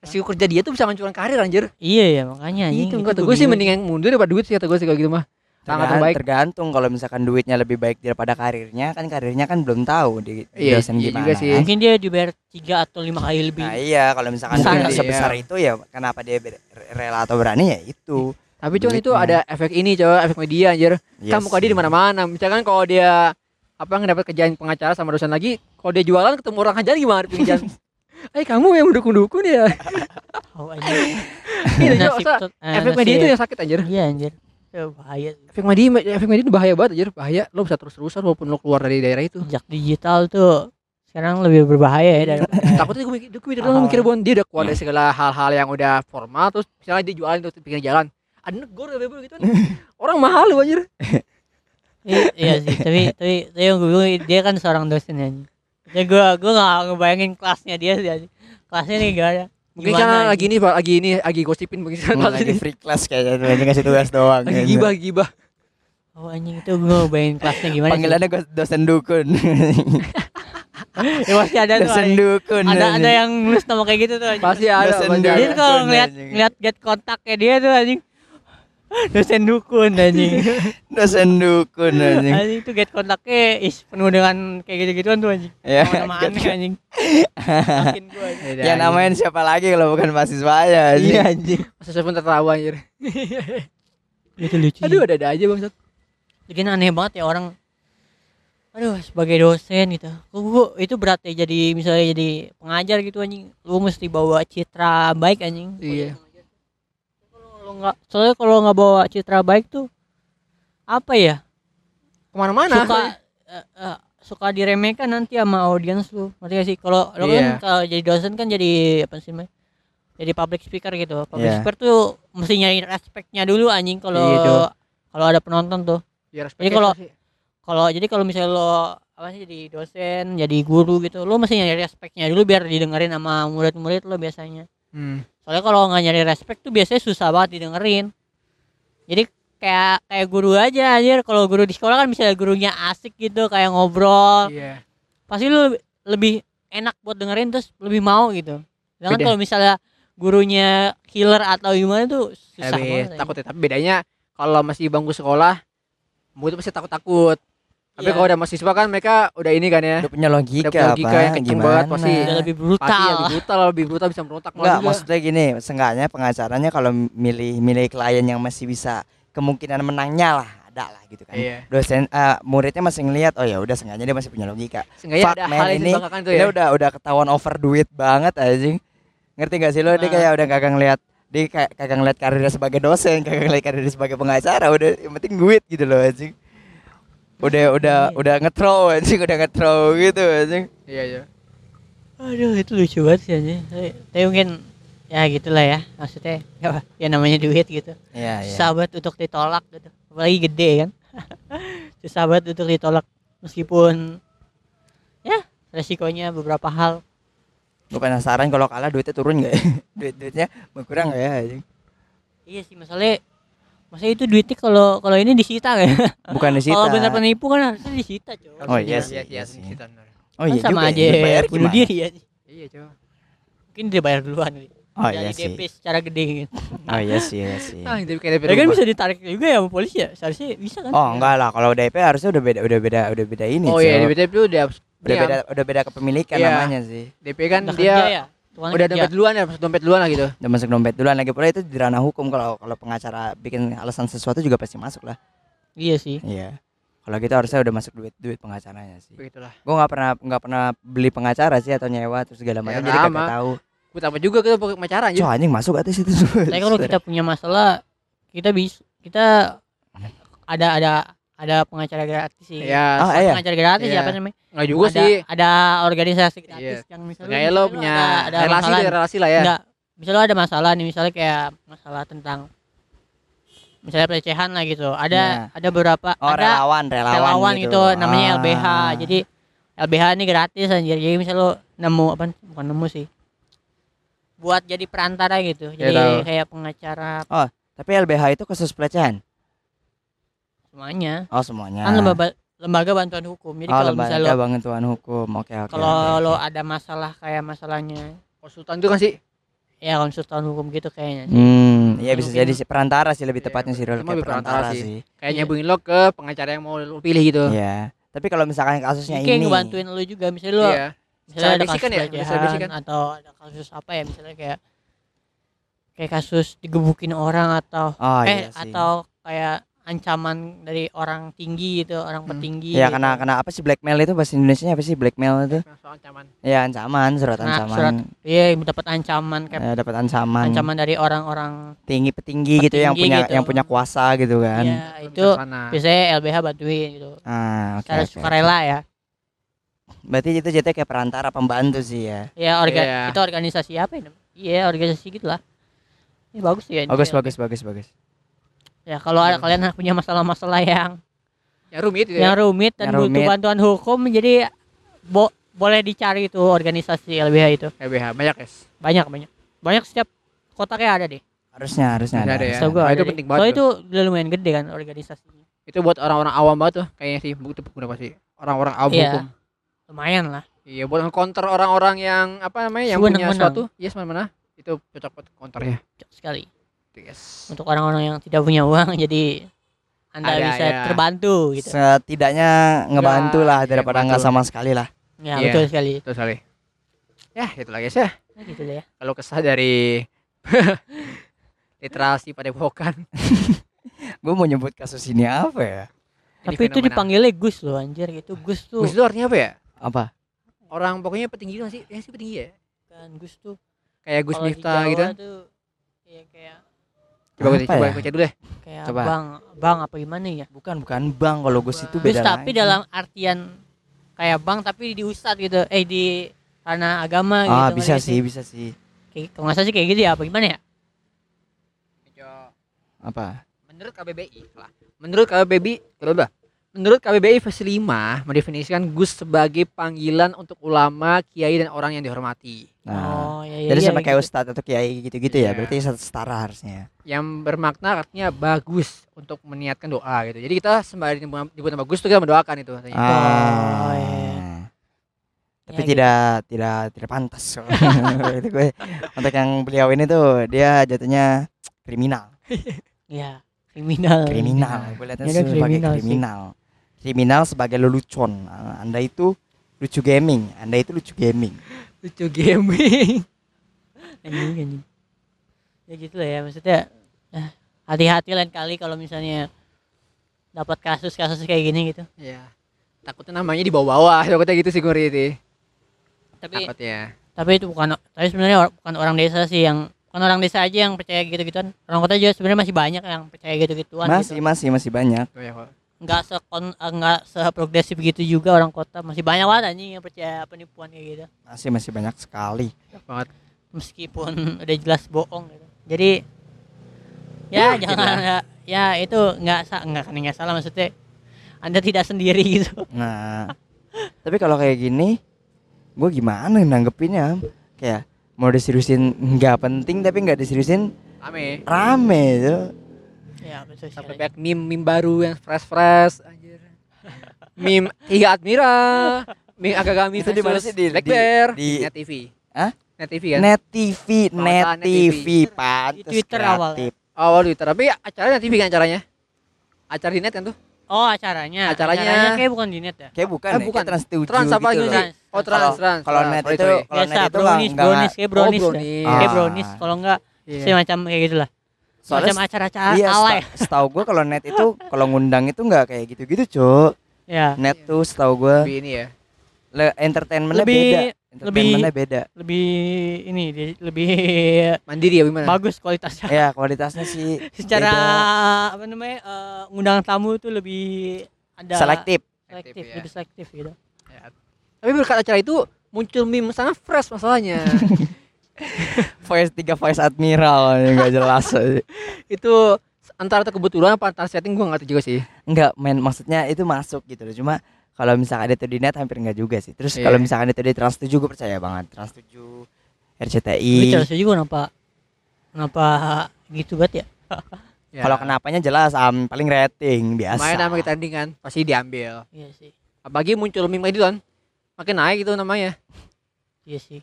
Resiko kerja dia tuh bisa ngancurin karir anjir. Iya ya makanya itu kata gue sih mendingan mundur daripada duit sih kata gue sih kalau gitu mah. Sangat Tergan- terbaik. tergantung kalau misalkan duitnya lebih baik daripada karirnya kan karirnya kan belum tahu di, Iya, dosen iya gimana juga sih. Mungkin dia dibayar tiga atau lima kali lebih. nah iya kalau misalkan kali, sebesar iya. itu ya kenapa dia rela atau berani ya itu Tapi cuman itu ada efek ini coba efek media anjir. Iya kan muka dia di mana-mana. Misalkan kalau dia apa ngedapat kerjaan pengacara sama dosen lagi, kalau dia jualan ketemu orang ajar gimana jalan? Eh kamu yang dukun-dukun ya. Oh. Iya, Nasib tut- eh, efek media itu yang sakit anjir. Iya anjir. Ya, bahaya. Efek media efek media itu bahaya banget anjir, bahaya. Lo bisa terus-terusan walaupun lo keluar dari daerah itu. Jejak digital tuh sekarang lebih berbahaya ya daripada Takutnya gue mikir, gue mikir mikir bon dia udah keluar dari segala hal-hal yang udah formal terus misalnya dia jualan tuh di pinggir jalan. Ada negor ya bebo gitu kan. Orang mahal lu anjir. I- iya sih tapi tapi tapi yang gue bilang dia kan seorang dosen ya anjing. jadi gue gue gak ngebayangin kelasnya dia sih anjing. kelasnya nih gak ada Mungkin karena lagi ini Pak, lagi ini lagi gosipin mungkin Hmm, kelas lagi ini. free class kayaknya tuh aja ngasih tugas doang. Lagi gibah gibah. oh anjing itu gue ngebayangin kelasnya gimana sih? Panggilannya gua dosen dukun. ya pasti ada tuh dosen anjing. dukun. ada anjing. ada yang nulis nama kayak gitu tuh anjing. Pasti ada. Dosen tuh kalau ngeliat ngeliat get kontaknya dia tuh anjing dosen dukun anjing dosen dukun anjing. anjing tuh get kontaknya is penuh dengan kayak gitu-gituan tuh anjing Ya. nama aneh anjing makin anjing. Beda, Ya anjing. namain siapa lagi kalau bukan mahasiswa ya anjing. iya anjing Masa saya pun tertawa anjir. itu lucu Aduh ada-ada aja bangsat. Bikin aneh banget ya orang Aduh sebagai dosen gitu Kok gua itu berat ya jadi misalnya jadi pengajar gitu anjing Lu mesti bawa citra baik anjing Iya. Kalau nggak Soalnya kalau nggak bawa citra baik tuh Apa ya? Ke mana-mana. Suka eh, eh, Suka diremehkan nanti sama audiens lu Ngerti gak sih? Kalau lu Iya. kan kalau jadi dosen kan jadi Apa sih namanya? Jadi public speaker gitu. Public Iya. speaker tuh mesti nyari respectnya dulu anjing kalau Iya, kalau ada penonton tuh. Ya, Jadi kalau- kalau jadi kalau misalnya lo apa sih jadi dosen jadi guru gitu lo mesti nyari respectnya dulu biar didengerin sama murid-murid lo biasanya. Hmm. Soalnya kalau nggak nyari respect tuh biasanya susah banget didengerin jadi kayak kayak guru aja anjir kalau guru di sekolah kan misalnya gurunya asik gitu kayak ngobrol Iya. pasti lu lebih enak buat dengerin terus lebih mau gitu Beda. kalau misalnya gurunya killer atau gimana tuh susah Tapi banget takut ya. Tapi bedanya kalau masih bangku sekolah, murid pasti takut-takut. Tapi Iya. kalau udah mahasiswa kan mereka udah ini kan ya. Udah punya logika, Udah punya logika apa? yang kenceng banget, pasti. udah lebih Pasti brutal lebih brutal, lebih brutal bisa merontak malah Enggak, juga. maksudnya gini, seenggaknya pengacaranya kalau milih milih klien yang masih bisa kemungkinan menangnya lah, ada lah gitu kan. Iya. Dosen eh, muridnya masih ngelihat, oh ya udah seenggaknya dia masih punya logika. Seenggaknya Fuck, ada man, hal ini- Dia ya. udah udah ketahuan over duit banget anjing. Ngerti gak sih lo? Dia Ah. kayak udah kagak ngeliat dia kayak kagak ngeliat karirnya sebagai dosen, kagak ngeliat karirnya sebagai pengacara, udah yang penting duit gitu loh anjing. Udah udah Iya. udah nge-throw anjing, udah nge-throw gitu anjing. Iya, iya. Aduh itu lucu banget sih anjing. Tapi, mungkin ya gitulah ya maksudnya ya, ya namanya duit gitu. Iya, iya. Banget untuk ditolak gitu. Apalagi gede kan. Susah banget untuk ditolak meskipun ya resikonya beberapa hal. Gue penasaran kalau kalah duitnya turun gak ya? Duit-duitnya berkurang gak ya anjing? Iya sih masalahnya Maksudnya itu duitnya kalau kalau ini disita kan? Bukan di situ. Kalau benar penipu kan harusnya disita, coy. Oh, iya Iya, iya, iya iya, sih. kita bener. Oh Kan iya sama juga aja ya, dibayar bunuh gimana? diri ya. Iya, coba. Mungkin dia bayar duluan. Oh iya sih. DP secara gede gitu. Oh iya sih, iya sih. Ah, itu kayak Ya kan bisa ditarik juga ya sama polisi ya? Seharusnya bisa kan? Oh enggak lah, kalau DP harusnya udah beda udah beda udah beda ini. Oh iya, BTP itu udah udah beda udah beda kepemilikan Iya. namanya sih. DP kan dia ya? Tuannya udah kerja. dompet duluan ya, masuk dompet duluan lah gitu. Udah masuk dompet duluan lagi pula itu di ranah hukum kalau kalau pengacara bikin alasan sesuatu juga pasti masuk lah. Iya sih. Iya. Kalau gitu harusnya udah masuk duit duit pengacaranya sih. Begitulah. Gue nggak pernah nggak pernah beli pengacara sih atau nyewa terus segala macam Ya, jadi sama. kagak tahu. Gue tambah juga kita pakai pacaran anjir. Cok anjing masuk atas itu. Tapi kalau kita punya masalah, kita bisa kita ada ada ada pengacara gratis sih. Ya, Ah, iya. Pengacara gratis Iya. siapa namanya? enggak juga ada, sih. Ada organisasi gratis Iya. yang misalnya Kayak lo punya ada, ada relasi masalah, tuh, relasi lah ya. Enggak, misalnya lo ada masalah nih, misalnya kayak masalah tentang misalnya pelecehan lah gitu. Ada Nah. ada beberapa Oh ada relawan relawan, relawan gitu, namanya Ah. LBH. Jadi LBH ini gratis anjir. Jadi misalnya lo nemu apa bukan nemu sih. Buat jadi perantara gitu. Ya, Jadi tahu. kayak pengacara tapi LBH itu kasus pelecehan. Semuanya. Oh semuanya. Kan lembaga lembaga bantuan hukum. Jadi oh kalau misalnya lembaga lo bantuan hukum. Oke oke. kalau oke, lo oke. ada masalah kayak masalahnya Konsultan itu kan sih. ya konsultan hukum gitu kayaknya. Hmm, iya Mungkin- bisa jadi sih perantara sih lebih Iya, tepatnya sih Rul, cuma kayak perantara perantara sih. sih. Kayak Iya. nyambungin lo ke pengacara yang mau lo pilih gitu. Iya. Tapi kalau misalkan kasusnya kayak ini ngebantuin lo juga misalnya lo Iya. misalnya ada kasus kan ya? Kan? atau ada kasus apa ya misalnya kayak kayak kasus digebukin orang atau Oh eh iya sih. atau kayak ancaman dari orang tinggi gitu orang Hmm. petinggi Ya gitu. karena karena apa sih blackmail itu bahasa Indonesia apa sih blackmail itu? Soal ancaman. Ya ancaman, surat Nah, ancaman. surat iya dapat ancaman kayak Ya, dapat ancaman. ancaman dari orang-orang tinggi petinggi gitu yang Petinggi punya gitu. yang punya kuasa gitu kan. ya itu Sana. biasanya LBH bantuin gitu Ah, oke. secara oke. sukarela ya Berarti itu jatuh kayak perantara pembantu sih ya. ya orga Iya. itu organisasi apa ya iya organisasi gitulah ini bagus ya ini Bagus ya. bagus bagus bagus. Ya kalau ada Iya. kalian punya masalah-masalah yang Ya rumit gitu yang ya. rumit dan Yang butuh rumit. bantuan hukum jadi bo- boleh dicari itu organisasi LBH itu LBH banyak guys. banyak banyak banyak setiap kota kayak ada deh Harusnya harusnya Ada ada. ya. Gua Nah, itu deh. penting banget tuh. itu udah lumayan gede kan organisasinya Itu buat orang-orang awam banget tuh kayaknya sih itu berguna pasti. Orang-orang awam Iya. hukum. lumayan lah Iya, buat counter orang-orang yang apa namanya yang punya Sewenang-wenang. sesuatu, yes mana itu cocok buat counter ya. cocok sekali Yes. untuk orang-orang yang tidak punya uang jadi anda Ada, bisa ya. terbantu gitu Setidaknya ngebantu Ya, lah daripada nggak sama sekali lah. ya Iya. betul sekali Betul sekali. Ya, itu lagi ya. nah, gitu deh ya Kalau kesah dari literasi pada pokan. Gue mau nyebut kasus ini apa ya? tapi itu dipanggilnya Gus loh anjir gitu Gus tuh Gus itu artinya apa ya? Apa? Orang pokoknya petinggi nggak sih? Ya sih petinggi ya. kan Gus tuh Kayak Gus Miftah gitu. tuh ya kayak Coba gue coba ya? baca dulu deh. kayak Coba. bang bang apa gimana ya Bukan bukan bang kalau Gus itu Gus beda. tapi lagi. dalam artian kayak bang tapi di ustad gitu eh di ranah agama gitu Ah bisa sih bisa sih. kayak kalau nggak salah sih kayak gitu ya apa gimana ya Apa? Menurut KBBI, lah. Menurut KBBI, berapa? Menurut KBBI versi 5 mendefinisikan Gus sebagai panggilan untuk ulama, kiai dan orang yang dihormati. Nah, oh iya iya jadi iya, sama kayak gitu. ustadz atau kiai gitu-gitu Iya. ya. Berarti setara harusnya. Yang bermakna artinya bagus untuk meniatkan doa gitu. Jadi kita sembari disebut disebut nama Gus itu kita mendoakan itu katanya. Oh, Ah. iya. Tapi Ya, gitu. tidak tidak tidak pantas. itu gue untuk yang beliau ini tuh dia jatuhnya kriminal. Iya, kriminal. Kriminal. Gue lihatnya Dia kan sebagai kriminal sih. kriminal. Kriminal sebagai lelucon. Anda itu lucu gaming. Anda itu lucu gaming. Lucu gaming. Anjing, anjing. Ya gitu lah ya maksudnya. eh, hati-hati lain kali kalau misalnya dapat kasus-kasus kayak gini gitu. ya. Takutnya namanya dibawa-bawa. Takutnya gitu sih Guri itu. Tapi Takutnya. tapi itu bukan tapi sebenarnya or- bukan orang desa sih yang bukan orang desa aja yang percaya gitu-gituan. Orang kota juga sebenarnya masih banyak yang percaya gitu-gituan Masih gitu. masih masih banyak. Oh, ya, kok. Enggak sekon enggak seprogresif gitu juga orang kota. Masih banyak banget anjing yang percaya penipuan kayak gitu. Masih masih banyak sekali. Banyak banget. meskipun udah jelas bohong gitu. Jadi ya, Ya, jangan ya, ya itu nggak sa nggak kan nggak salah maksudnya anda tidak sendiri gitu. Nah, tapi kalau kayak gini, gue gimana nanggepinnya? Kayak mau diseriusin nggak penting tapi nggak diseriusin Rame. rame tuh. Ya betul Sampai sekali. banyak meme meme baru yang fresh fresh anjir. meme Tiga Admira. Meme agak kami Itu di mana sih? Di- Black di- Bear. di- Net TV. Hah? Net TV kan? Net TV, Net TV, pantes Twitter kreatif. awalnya. Awal Twitter, tapi acaranya Net TV kan acaranya? Acara di net kan tuh? Oh acaranya. Acaranya- kayak bukan di net ya. Kayak bukan, Eh, ya, bukan. kayak Trans 7 Trans apa gitu. Trans. Oh trans Kalau- trans. Kalau net itu, kalau net itu brownies, brownies, kayak brownies. oh, dah. brownies. Kayak brownies kalau enggak Iya. semacam kayak gitulah. Soalnya Semacam acara-acara Iya, alay. seta- setahu gue kalau net itu kalau ngundang itu nggak kayak gitu-gitu, Cuk. Ya. Net tuh setahu gue Lebih ini ya. le- entertainmentnya Lebih- beda. Entertainmentnya beda. Lebih ini dia- lebih Mandiri ya gimana? bagus kualitasnya. Ya kualitasnya sih Secara beda. apa namanya? eh, ngundang tamu tuh lebih ada selektif. selektif, ya. lebih selektif gitu. Tapi berkat acara itu muncul meme sangat fresh masalahnya. Voice tiga voice admiral yang nggak jelas aja. itu antara itu kebetulan apa antara setting gua nggak tahu juga sih. Enggak, main maksudnya itu masuk gitu loh. Cuma kalau misalkan itu di net hampir enggak juga sih. Terus Iya. kalau misalkan itu di Trans 7 gue percaya banget. Trans 7 Tapi RCTI. Chelsea juga kenapa kenapa gitu banget ya? Ya. Kalau kenapanya jelas am paling rating biasa. main sama kita kan pasti diambil. Iya sih. Apalagi muncul meme kayak gitu kan. Makin naik itu namanya. Iya sih.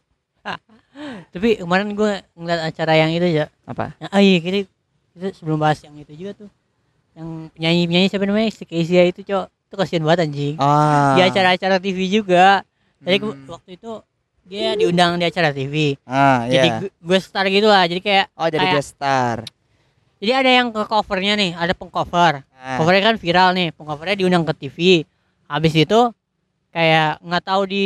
Tapi kemarin gue ngeliat acara yang itu ya. Apa? Yang, oh iya kita itu sebelum bahas yang itu juga tuh. Yang penyanyi penyanyi siapa namanya si Kezia itu cok itu kasihan banget anjing. Ah. Di acara-acara TV juga. Jadi ke- Hmm. waktu itu dia diundang di acara TV Ah, jadi gu- gue star gitu lah jadi kayak Oh, jadi kayak- star. jadi ada yang ke covernya nih ada pengcover Ah. covernya kan viral nih pengcovernya diundang ke TV habis itu kayak nggak tahu di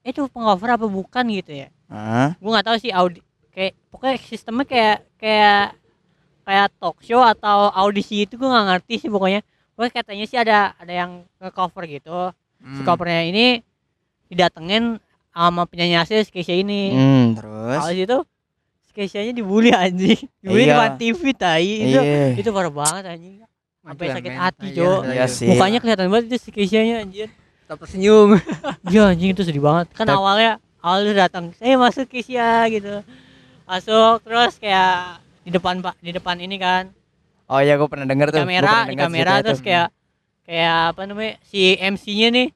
eh, itu pengcover apa bukan gitu ya Ah. gue nggak tahu sih audi kayak pokoknya sistemnya kayak kayak kayak talk show atau audisi itu gue nggak ngerti sih pokoknya pokoknya katanya sih ada ada yang nge cover gitu si Hmm. covernya ini didatengin sama penyanyi asli si Keisha ini Hmm, terus. Habis itu si Keisha-nya dibully anjing dibully Iya. depan TV tai itu Iya. itu parah banget anjing sampai Mantul, sakit hati, Iya, Cok. Iya sih. mukanya kelihatan banget itu si Keisha-nya anjir tetap tersenyum Iya anjing itu sedih banget kan Tapi- awalnya awalnya datang saya masuk Keisha gitu masuk terus kayak di depan pak di depan ini kan Oh iya, gue pernah denger di tuh. Kamera di kamera terus tuh. kayak kayak apa namanya si MC-nya nih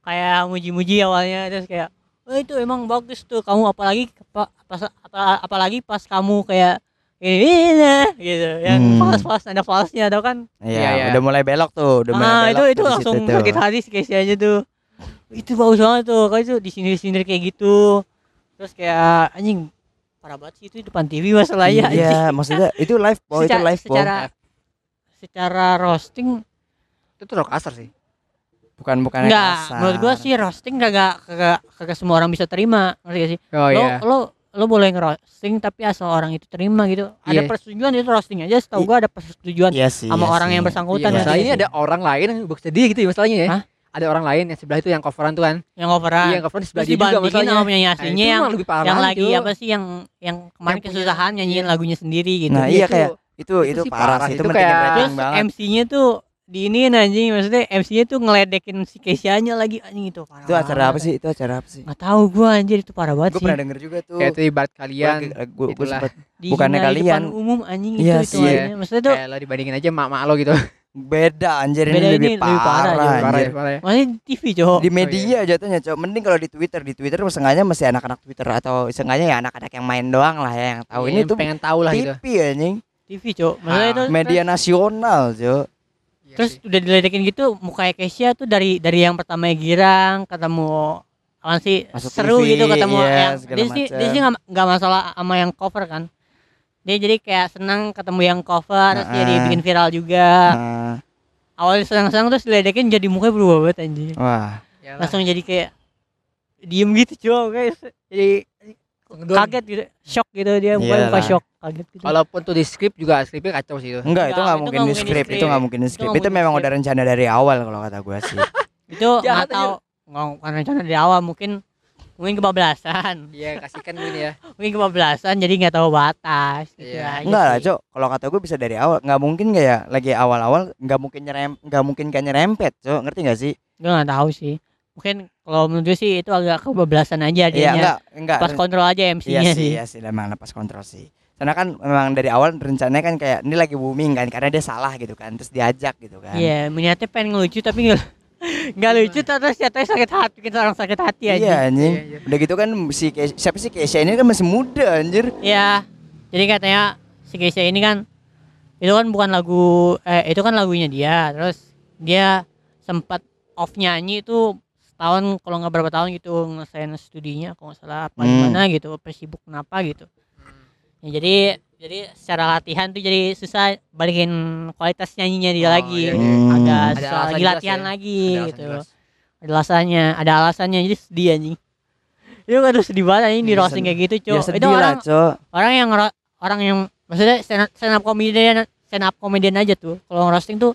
kayak muji-muji awalnya terus kayak oh itu emang bagus tuh kamu apalagi apa, pas, apa, apalagi pas kamu kayak ini, ini gitu yang Hmm. fals-fals ada falsnya tau kan Iya, Iya, iya. udah mulai belok tuh, udah mulai ah belok. itu itu langsung sakit hati si Casey aja tuh itu bagus banget tuh kalau itu di sini sini kayak gitu terus kayak anjing parah banget sih itu di depan TV masalahnya anjing. Iya, maksudnya itu live, oh itu Secara- live, Bo. secara secara roasting itu tuh rock kasar sih Bukan bukan enggak menurut gua sih roasting kagak kagak kagak semua orang bisa terima ngerti gak sih oh lo iya lo lo boleh ngerosting tapi asal orang itu terima gitu ada Iya. persetujuan itu roasting aja setahu gua ada persetujuan Iya sih. sama iya orang sih. yang bersangkutan masalahnya ngerti ini ada orang lain yang sedih gitu ya masalahnya ya Hah? Ada orang lain yang sebelah itu yang coveran tuh kan yang overan iya yang coveran di sebelah dia juga masalahnya sama penyanyi Nah, aslinya itu yang lebih parah yang lagi apa sih yang yang kemarin Yang punya- kesusahan nyanyiin iya. lagunya sendiri gitu. Nah, Iya, iya itu- kayak itu itu itu sih parah sih, itu Itu kayak- Terus banget. MC-nya tuh di ini anjing maksudnya MC-nya tuh ngeledekin si Keisha-nya lagi anjing itu parah. Itu acara apa sih? Itu acara apa sih? Nggak tahu gua anjir itu parah banget Gue sih. pernah denger juga tuh. kayak itu ibarat kalian gue gue sempet bukannya hina di kalian. depan umum anjing Iya itu itu. Maksudnya tuh kayak lo dibandingin aja mak-mak lo gitu beda anjir Beda ini ini lebih lebih parah, parah, parah anjir. ya parah ya masih di TV, Cok. Di media jatuhnya, Cok. Mending kalau di Twitter, di Twitter sengaja masih anak-anak Twitter atau sengaja ya anak-anak yang main doang lah ya yang tahu Iya, ini yang tuh pengen tahu lah gitu TV anjing. TV, Cok. Maksudnya Ah. itu Media nasional, Cok. Iya terus sih. udah diledekin gitu mukanya Keisha tuh dari dari yang pertama girang ketemu apa sih Masuk seru TV, gitu ketemu iya, yang dia sih dia sih nggak nggak masalah sama yang cover kan dia jadi kayak senang ketemu yang cover terus jadi bikin viral juga Nah, awalnya senang-senang terus diledekin jadi mukanya berubah banget anjing wah. Yalah. langsung jadi kayak diem gitu coba guys jadi Ngedon. kaget gitu shock gitu dia mukanya muka Iyalah. shock kaget gitu walaupun tuh di skrip juga skripnya kacau sih itu Enggak, itu Enggak, nggak itu mungkin nggak di mungkin di script, itu script. nggak mungkin di Itu script. nggak Itu mungkin memang udah rencana dari awal kalau kata gua sih. itu nggak Jahat tahu nggak bukan rencana dari awal mungkin mungkin kebablasan iya kasihkan ini ya mungkin kebablasan jadi nggak tahu batas gitu Iya. aja Enggak lah. Cok. Kalau kata gue bisa dari awal. Nggak mungkin nggak ya? Lagi awal-awal nggak mungkin nyerem, nggak mungkin kan nyerempet, Cok. Ngerti nggak sih? gue nggak tahu sih mungkin kalau menurut gue sih itu agak kebablasan aja Iya, dia enggak, enggak. pas kontrol aja Iya MC-nya sih, sih iya sih, memang lepas kontrol sih. Karena kan memang dari awal rencananya kan kayak ini lagi booming kan, karena dia salah gitu kan, terus diajak gitu kan. iya niatnya pengen ngelucu tapi nggak nggak lucu terus jatuhnya sakit hati bikin orang sakit hati aja Iya anjing. Iya, iya. Udah gitu kan si siapa sih Keisha ini kan masih muda anjir. Iya. Jadi katanya si Keisha ini kan itu kan bukan lagu eh itu kan lagunya dia. Terus dia sempat off nyanyi itu setahun kalau nggak berapa tahun gitu ngelesain studinya kalau nggak salah apa Hmm. gimana gitu apa sibuk kenapa gitu. Ya, jadi jadi secara latihan tuh jadi susah balikin kualitas nyanyinya dia Oh, lagi. iya, iya. Agak Ada susah alasan lagi latihan ya. lagi Ada gitu. jelas. Ada alasannya, ada alasannya jadi sedih anjing. Itu kan sedih banget anjing di Iya, roasting kayak gitu, Ya Cok. sedih itu orang lah, Cok. orang yang orang yang maksudnya stand up, stand up comedian stand up comedian aja tuh kalau roasting tuh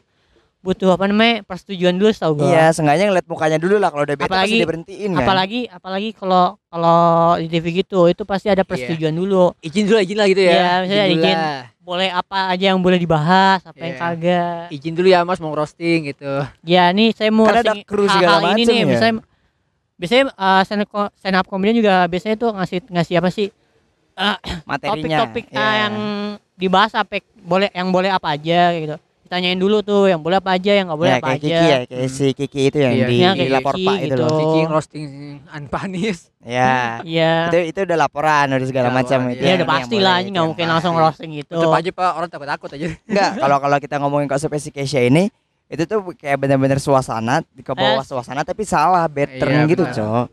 butuh apa namanya persetujuan dulu tau gua Iya, sengaja ngeliat mukanya dulu lah kalau udah bete Apalagi- pasti diberhentiin kan. apalagi apalagi kalau kalau di TV gitu itu pasti ada persetujuan dulu izin dulu izin lah gitu ya Iya, misalnya izin. lah. boleh apa aja yang boleh dibahas apa yang Iya. kagak izin dulu ya mas mau roasting gitu ya nih saya mau Kan ada roasting kru hal-hal segala ini macem nih ya. misalnya biasanya uh, stand, up, co- stand up comedian juga biasanya tuh ngasih ngasih apa sih materinya. topik-topik Iya. ah, yang dibahas apa boleh yang boleh apa aja gitu ditanyain dulu tuh yang boleh apa aja yang nggak boleh Ya, apa kayak aja Kiki ya, kayak si Kiki itu yang Iya. di, Iya, di lapor Kiki Pak itu gitu. loh. Kiki roasting unpanis Ya. Iya. Itu itu udah laporan udah segala macam itu. Ya udah pasti lah anjing nggak mungkin langsung roasting gitu. tetep aja pak orang takut takut aja Enggak, kalau kalau kita ngomongin konsep si Keisha ini itu tuh kayak benar-benar suasana di ke bawah Eh, suasana tapi salah pattern Iya, gitu. Cok.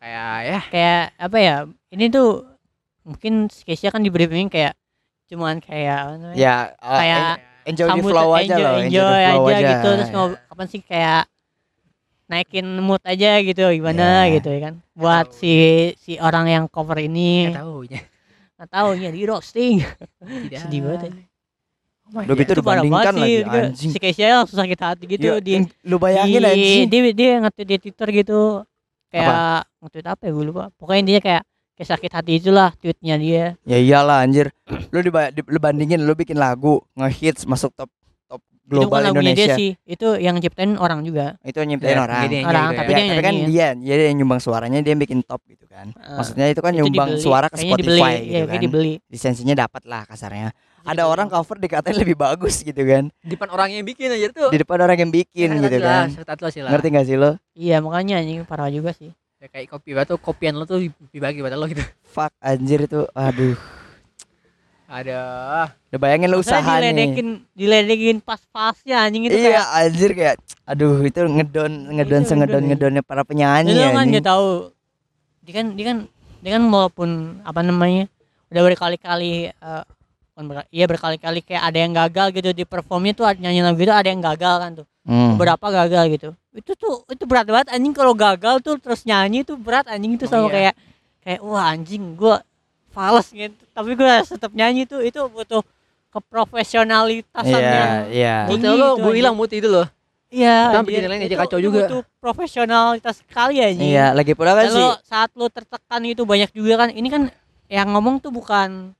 kayak ya kayak apa ya ini tuh mungkin si Keisha kan di briefing kayak cuman kayak apa namanya, ya uh, kayak en- enjoy the sambut- flow aja enjoy, loh enjoy, the flow aja, gitu terus ngob apa sih kayak naikin mood aja gitu gimana Ya. gitu ya kan? Buat si si orang yang cover ini. Nggak tahu ya nggak tahu ya di roasting. Sedih banget ya. Oh my Udah God. gitu dibandingkan sih lagi, Dia- anjing. si Keisha langsung sakit hati gitu Ya, di lu bayangin di, anjing. dia dia nge-tweet di Twitter gitu. Kayak nge-tweet apa ya gue lupa. Pokoknya dia kayak kayak sakit hati itulah tweetnya dia. Ya iyalah anjir. Lu diba- di, lu bandingin lu bikin lagu ngehits masuk top top itu global dia Indonesia. sih. Itu yang nyiptain orang juga. Itu nyiptain Ya, orang. dia yang orang tapi gitu dia Ya, yang tapi kan dia dia yang nyumbang suaranya dia yang bikin top gitu kan. Eh, maksudnya itu kan itu nyumbang dibeli. suara ke Kayaknya dibeli, Spotify ya, gitu kayak kan. dibeli. Lisensinya dapat lah kasarnya. Ada orang cover dikatain lebih bagus gitu kan. Di depan orang yang bikin aja tuh. Di depan orang yang bikin gitu kan. ngerti ngerti gak sih lo? Iya makanya anjing parah juga sih ya, kayak kopi batu kopian lo tuh dibagi pada lo gitu. Fuck anjir itu aduh. Ada. Udah bayangin lu Maksudnya usaha nih. diledekin diledekin pas-pasnya anjing itu iya kayak. anjir kayak aduh itu ngedon ngedon Itu sengedon ngedon ya. ngedonnya para penyanyi lu kan nggak tahu dia kan dia kan dia kan walaupun apa namanya udah berkali-kali eh, bukan berkali- iya berkali-kali kayak ada yang gagal gitu di performnya tuh nyanyi lagu itu ada yang gagal kan tuh Hmm. beberapa gagal gitu itu tuh itu berat banget anjing kalau gagal tuh terus nyanyi tuh berat anjing itu Oh, sama iya. kayak kayak wah anjing gua fals gitu tapi gua tetap nyanyi tuh itu butuh keprofesionalitasan iya yang iya Tinggi muti lo itu gue hilang muti itu loh iya anjir. bikin lain aja Itu- kacau itu juga. butuh profesionalitas sekali anjing iya lagi pula kan sih lo saat lo tertekan itu banyak juga kan ini kan yang ngomong tuh bukan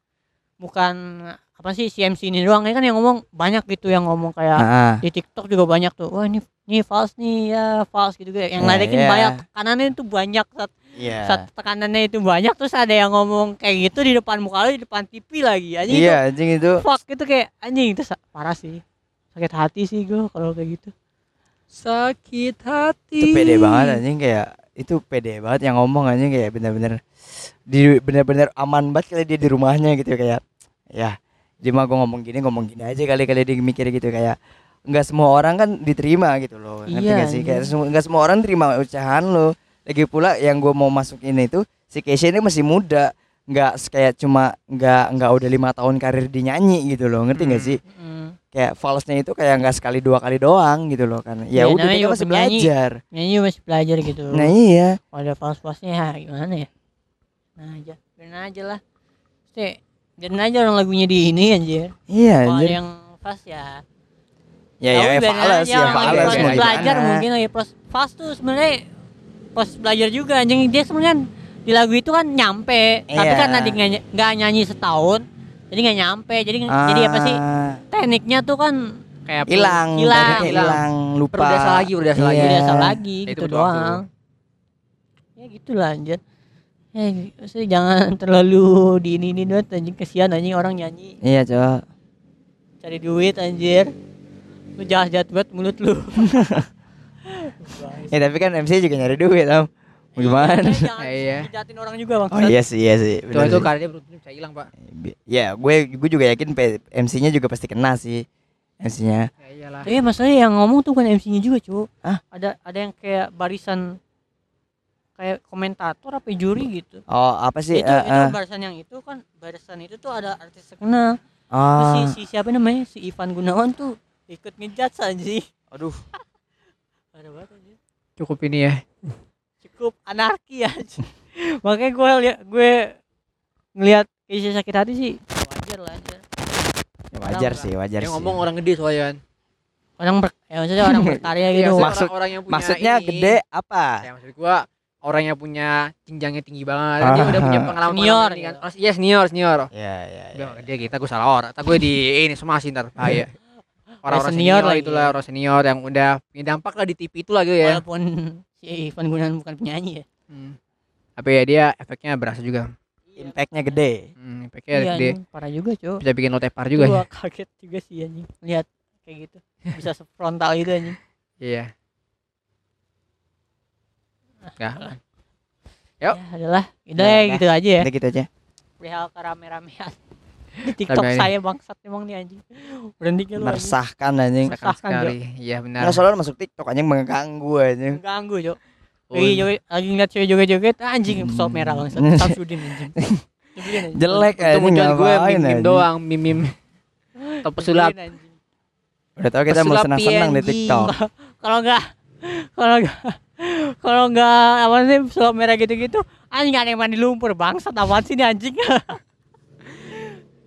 bukan apa sih CMC ini doang. Ini kan yang ngomong banyak gitu yang ngomong kayak Ah, di TikTok juga banyak tuh. Wah ini ini false nih ya false gitu. Gitu yang ledekin iya. banyak tekanannya itu banyak saat, iya. Saat tekanannya itu banyak terus ada yang ngomong kayak gitu di depan muka lo di depan TV lagi. Anjing iya anjing itu. itu fuck itu kayak anjing itu parah sih. Sakit hati sih gue kalau kayak gitu. Sakit hati. Itu pede banget anjing kayak itu pede banget yang ngomong anjing kayak bener-bener di bener-bener aman banget kali dia di rumahnya gitu kayak ya dia mah gua ngomong gini ngomong gini aja kali kali dia mikir gitu kayak nggak semua orang kan diterima gitu loh ngerti Iya, gak sih? kayak anjing. semua- nggak semua orang terima ucapan lo. Lagi pula yang gua mau masukin itu si Keisha ini masih muda nggak kayak cuma nggak nggak udah lima tahun karir di nyanyi gitu loh ngerti gak Hmm. sih? Mm. kayak false-nya itu kayak nggak sekali dua kali doang gitu loh kan. Iya, ya udah dia masih penyanyi. belajar. Nyanyi masih belajar gitu. Nah iya. Kalau ada false-false-nya ya gimana ya? Nah aja. Biarin aja lah. Pasti biarin aja orang lagunya di ini anjir iya kalau ada yang false ya ya ya, ya fals ya lagi fals proses mau belajar gimana. mungkin lagi proses false tuh sebenarnya proses belajar juga anjing dia sebenarnya di lagu itu kan nyampe tapi Iya. karena dia nggak ny- nggak nyanyi setahun jadi nggak nyampe jadi jadi apa sih Ah, tekniknya tuh kan kayak hilang Hilang. tekniknya hilang lupa Perlu dasar lagi, dasar lagi. Iya. biasa lagi Itu gitu butuh waktu. doang ya gitulah anjir ya maksudnya jangan terlalu di ini ini doang anjing. Kesian anjing orang nyanyi. Iya coba cari duit anjir. Lu jahat jahat banget mulut lu. Ya tapi kan MC juga nyari duit am Mau gimana? Iya. jahatin orang juga bang. Oh iya sih iya sih. Itu itu karirnya belum tentu bisa hilang pak. Ya gue gue juga yakin MC-nya juga pasti kena sih. MC-nya ya iyalah. Tapi masalahnya yang ngomong tuh bukan MC-nya juga, cu. Hah? Ada ada yang kayak barisan kayak komentator apa juri gitu. oh apa sih itu, eh, itu eh. barisan yang itu kan barisan itu tuh ada artis terkenal. Terus si, si siapa namanya? Si Ivan Gunawan tuh ikut ngejudge anjing. aduh Parah banget anjing. cukup ini ya Cukup anarki anjing. Makanya gue liat gue ngelihat Keisha sakit hati sih wajar lah anjir. ya wajar sih wajar yang sih ngomong orang gede soalnya kan Orang ber, ya maksudnya orang berkarya gitu. maksudnya Maksud- orang, orang yang punya maksudnya ini. gede apa ya maksud gua orang yang punya jenjangnya tinggi banget dia udah punya Ah. pengalaman Senior, kan gitu. Oh, iya senior senior ya ya udah dia kita gua salah orang tak gue di ini semua sih ntar bahaya orang-orang senior senior, lagi. itulah orang senior yang udah punya dampak lah di TV itu lah gitu ya Walaupun si Ivan Gunawan bukan penyanyi ya. hmm. tapi ya dia efeknya berasa juga impactnya gede hmm, efeknya Iya, gede anjing, parah juga, Cuk. bisa bikin lo tepar juga Gua kaget juga sih anjing. Lihat kayak gitu. Bisa sefrontal itu anjing. iya Nggak. Ya Yuk. adalah, udah Ya, ya, dah. gitu aja ya. udah gitu aja Perihal kerame-ramean. Di TikTok Rame. saya bangsat emang nih anjing. Berhenti lu anjing. meresahkan anjing Meresahkan sekali iya benar Nah, soalnya masuk TikTok anjing mengganggu anjing Mengganggu, Cuk. lagi joget lagi ngeliat cewek joget-joget anjing Hmm. sop merah bang Samsudin anjing anjing. Jelek Itu aja muncul gue ngapain mim, anjing. doang, mim mim. Atau pesulap. Anjing. Udah tau kita mau senang-senang di. TikTok. kalau enggak kalau enggak kalau enggak apa sih sop merah gitu-gitu anjing ada yang mandi lumpur bangsat apaan sih ini anjing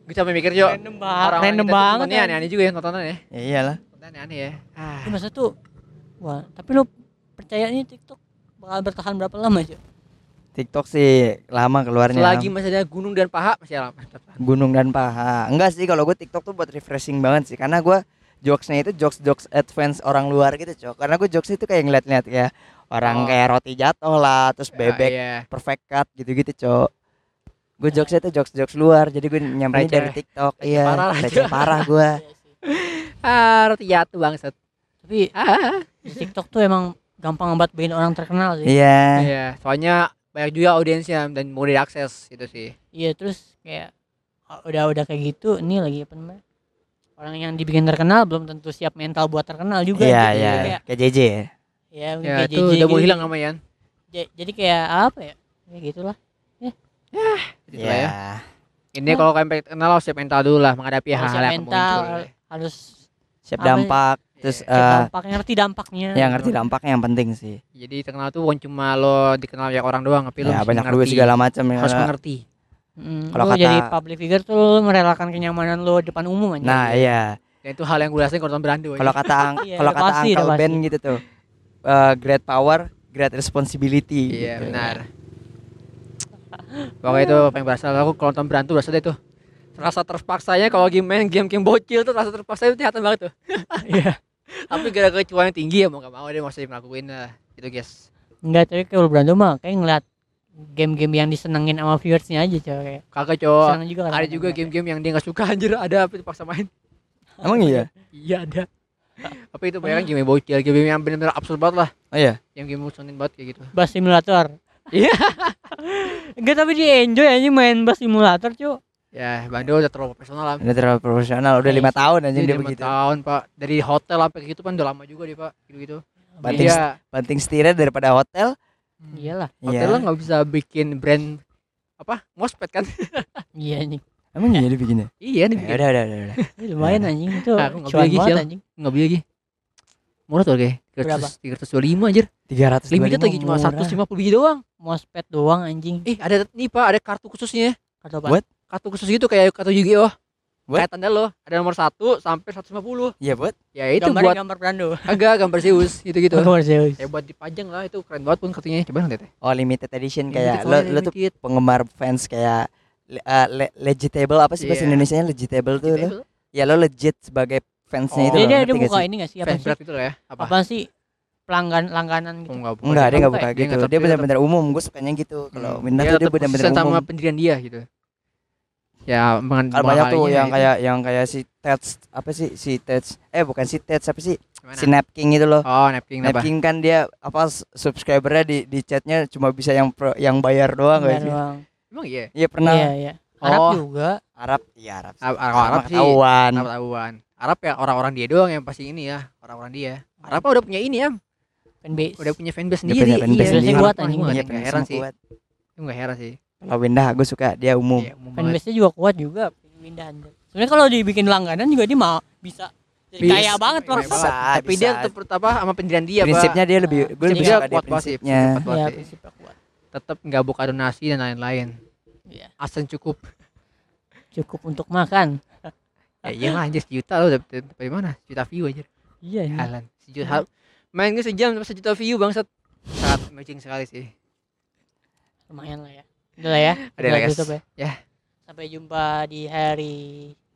Gue sampai mikir Jo. random banget Orang random banget Ini aneh-aneh juga ya nontonan ya. Ya iyalah. Nontonnya aneh ya. Ah. Ini masa tuh wah tapi lu percaya nih TikTok bakal bertahan berapa lama aja TikTok sih lama keluarnya. Selagi masih ada gunung dan paha masih lama. gunung dan paha. Enggak sih kalau gue TikTok tuh buat refreshing banget sih karena gue jokesnya itu jokes jokes advance orang luar gitu cok karena gue jokes itu kayak ngeliat-ngeliat ya orang Oh. kayak roti jatuh lah terus bebek Iya. perfect cut gitu-gitu cok gue jokesnya itu jokes jokes luar jadi gue nyamperin Receh. dari TikTok iya parah parah gue Ah, roti jatuh bangsat. tapi Ah. di TikTok tuh emang gampang banget bikin orang terkenal sih iya Iya, soalnya banyak juga audiensnya dan mudah diakses itu sih. iya terus kayak oh, udah udah kayak gitu ini lagi apa namanya orang yang dibikin terkenal belum tentu siap mental buat terkenal juga iya gitu. iya kayak kayak JJ ya ya, mungkin Ya, kayak itu udah mau gitu. hilang namanya. Ja- jadi kayak apa ya ya gitulah Gitu lah ya. Iya. Ini kalau kalian pengen kenal harus siap mental dulu lah menghadapi hal-hal siap yang mental muncul. harus siap Apa- dampak terus siap eh dampak ngerti dampaknya ya ngerti dampaknya yang penting sih Jadi terkenal tuh bukan cuma lo dikenal banyak orang doang, tapi lo ya mesti banyak duit segala macam ya Harus mengerti. Mm, Kalau kata- jadi public figure tuh lu merelakan kenyamanan lu depan umum aja nah iya Dan itu hal yang gue rasain kalau nonton Brando. kalau kata Iya, kalau kata Uncle Ben gitu tuh eh, great power great responsibility Iya gitu. benar. Pokoknya itu paling berasa aku kalau nonton Brando berasa deh tuh. Rasa terpaksanya kalau game main game-game bocil tuh rasa terpaksa itu kelihatan banget tuh. Iya. Tapi gara-gara cuan yang tinggi ya mau gak mau dia masih melakuin lah. Itu guys. enggak tapi kalau Brando mah kayak ngeliat game-game yang disenengin sama viewersnya aja coy kayak Kagak cowok. seneng juga kan Ada juga game-game yang dia nggak suka anjir ada tapi dipaksa main. emang iya Iya ada. Tapi itu banyak kan game bocil, game yang benar-benar absurd banget lah. oh iya Yang game bosenin banget kayak gitu. Bus Simulator Iya. enggak tapi dia enjoy aja main Bus Simulator cuy Ya, Bando udah terlalu profesional lah. udah terlalu profesional udah Iya lima tahun anjing Dia begitu tahun pak dari hotel sampai kayak gitu kan udah lama juga dia pak gitu gitu. Banting Dia banting setirnya daripada hotel iyalah hotel Iya. lah nggak bisa bikin brand apa mospet kan? iya nih emang iya dia bikinnya iya nih ya udah udah udah, udah. Ini lumayan anjing itu aku nggak cuan beli lagi, banget Sil. anjing nggak beli lagi. Murah tuh kayak Berapa? tiga ratus dua lima anjir. tiga ratus Limited lagi cuma seratus lima puluh biji doang. mousepad doang anjing Eh ada nih pak ada kartu khususnya. What? apa Kartu khusus gitu kayak kartu Yu-Gi-Oh. What? Kayak tanda lo ada nomor satu sampai 150 iya buat Ya itu gambar buat gambar Brando agak gambar Zeus gitu gitu. gambar Zeus Ya buat dipajang lah itu keren banget pun kartunya. Coba deh. oh limited edition Limited kayak lo lo tuh penggemar fans kayak eh, le- legitable apa sih bahasa Iya. Indonesia nya legitable tuh lo ya lo legit sebagai fansnya Oh. itu dia dia, dia buka sih? ini gak sih apa Fans sih berat gitu lah ya. Apa? apa sih pelanggan langganan Oh, gitu enggak, bukan. Enggak, dia enggak buka ya? Dia gitu. Dia tetap- benar-benar umum. Gue sukanya gitu. Kalau Hmm. Tuh dia tetap benar-benar umum. sama pendirian dia gitu. Ya, mengen- Kalau banyak tuh yang itu. kayak yang kayak si Tats apa sih si Tats eh bukan si Tats apa sih Gimana? si Napking itu loh. Oh, napkin apa? Napking kan dia apa subscribernya di di chatnya cuma bisa yang pro, yang bayar doang Bayar doang. Emang iya. Iya pernah iya iya Arab Oh. juga Arab iya Arab. Arab, Sama Arab, Arab sih. ketahuan. Arab tahuan. Arab ya orang-orang dia doang yang pasti ini ya, orang-orang dia. Arab mah udah punya ini ya, fanbase udah punya fanbase Udah sendiri. punya fanbase iya, sendiri. Arab Kuat anjing. gua Iya nggak benar heran sih. kuat. Itu nggak heran sih. Kalau Winda gue suka dia umum. Iya, umum banget. fanbase nya juga kuat juga pindah sebenarnya kalau dibikin langganan juga dia mau bisa jadi Bisa. kaya banget bang Bisa. Tapi dia bisa. tetap apa sama pendirian dia, Pak. Prinsipnya dia lebih gue lebih dia suka dia kuat prinsipnya. ya sih. prinsipnya kuat Tetap nggak buka donasi dan lain-lain. Iya. Asal cukup. cukup untuk makan ya iya lah anjir sejuta lo dapet dari mana? Sejuta view aja. iya ini Halan. Sejuta. Main gue sejam dapat sejuta view bangsat. Sangat amazing sekali sih. lumayan lah ya udah lah ya Ada Udah lah, guys. tutup ya Ya. sampai jumpa di hari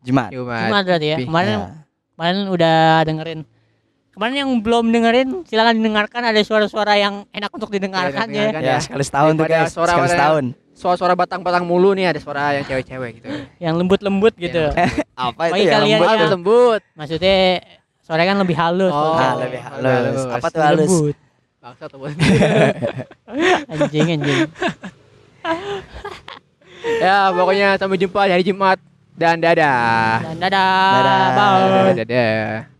Jumat. Cuma Jumat berarti ya kemarin Ya. kemarin udah dengerin kemarin yang belum dengerin silakan dengarkan ada suara-suara yang enak untuk didengarkan ya. Ya, ya. sekali setahun tuh guys. suara Sekali setahun. suara-suara batang-batang mulu nih ada suara yang cewek-cewek gitu. yang lembut-lembut gitu Apa Bagi itu ya? lembut? yang- lembut. maksudnya suaranya kan lebih halus Oh, Ah, kalau lebih halus. halus. Apa tuh halus? lembut. Anjing anjing ya, pokoknya sampai jumpa di hari Jumat dan dadah. dan dadah, Dadah. bye Dadah. dadah.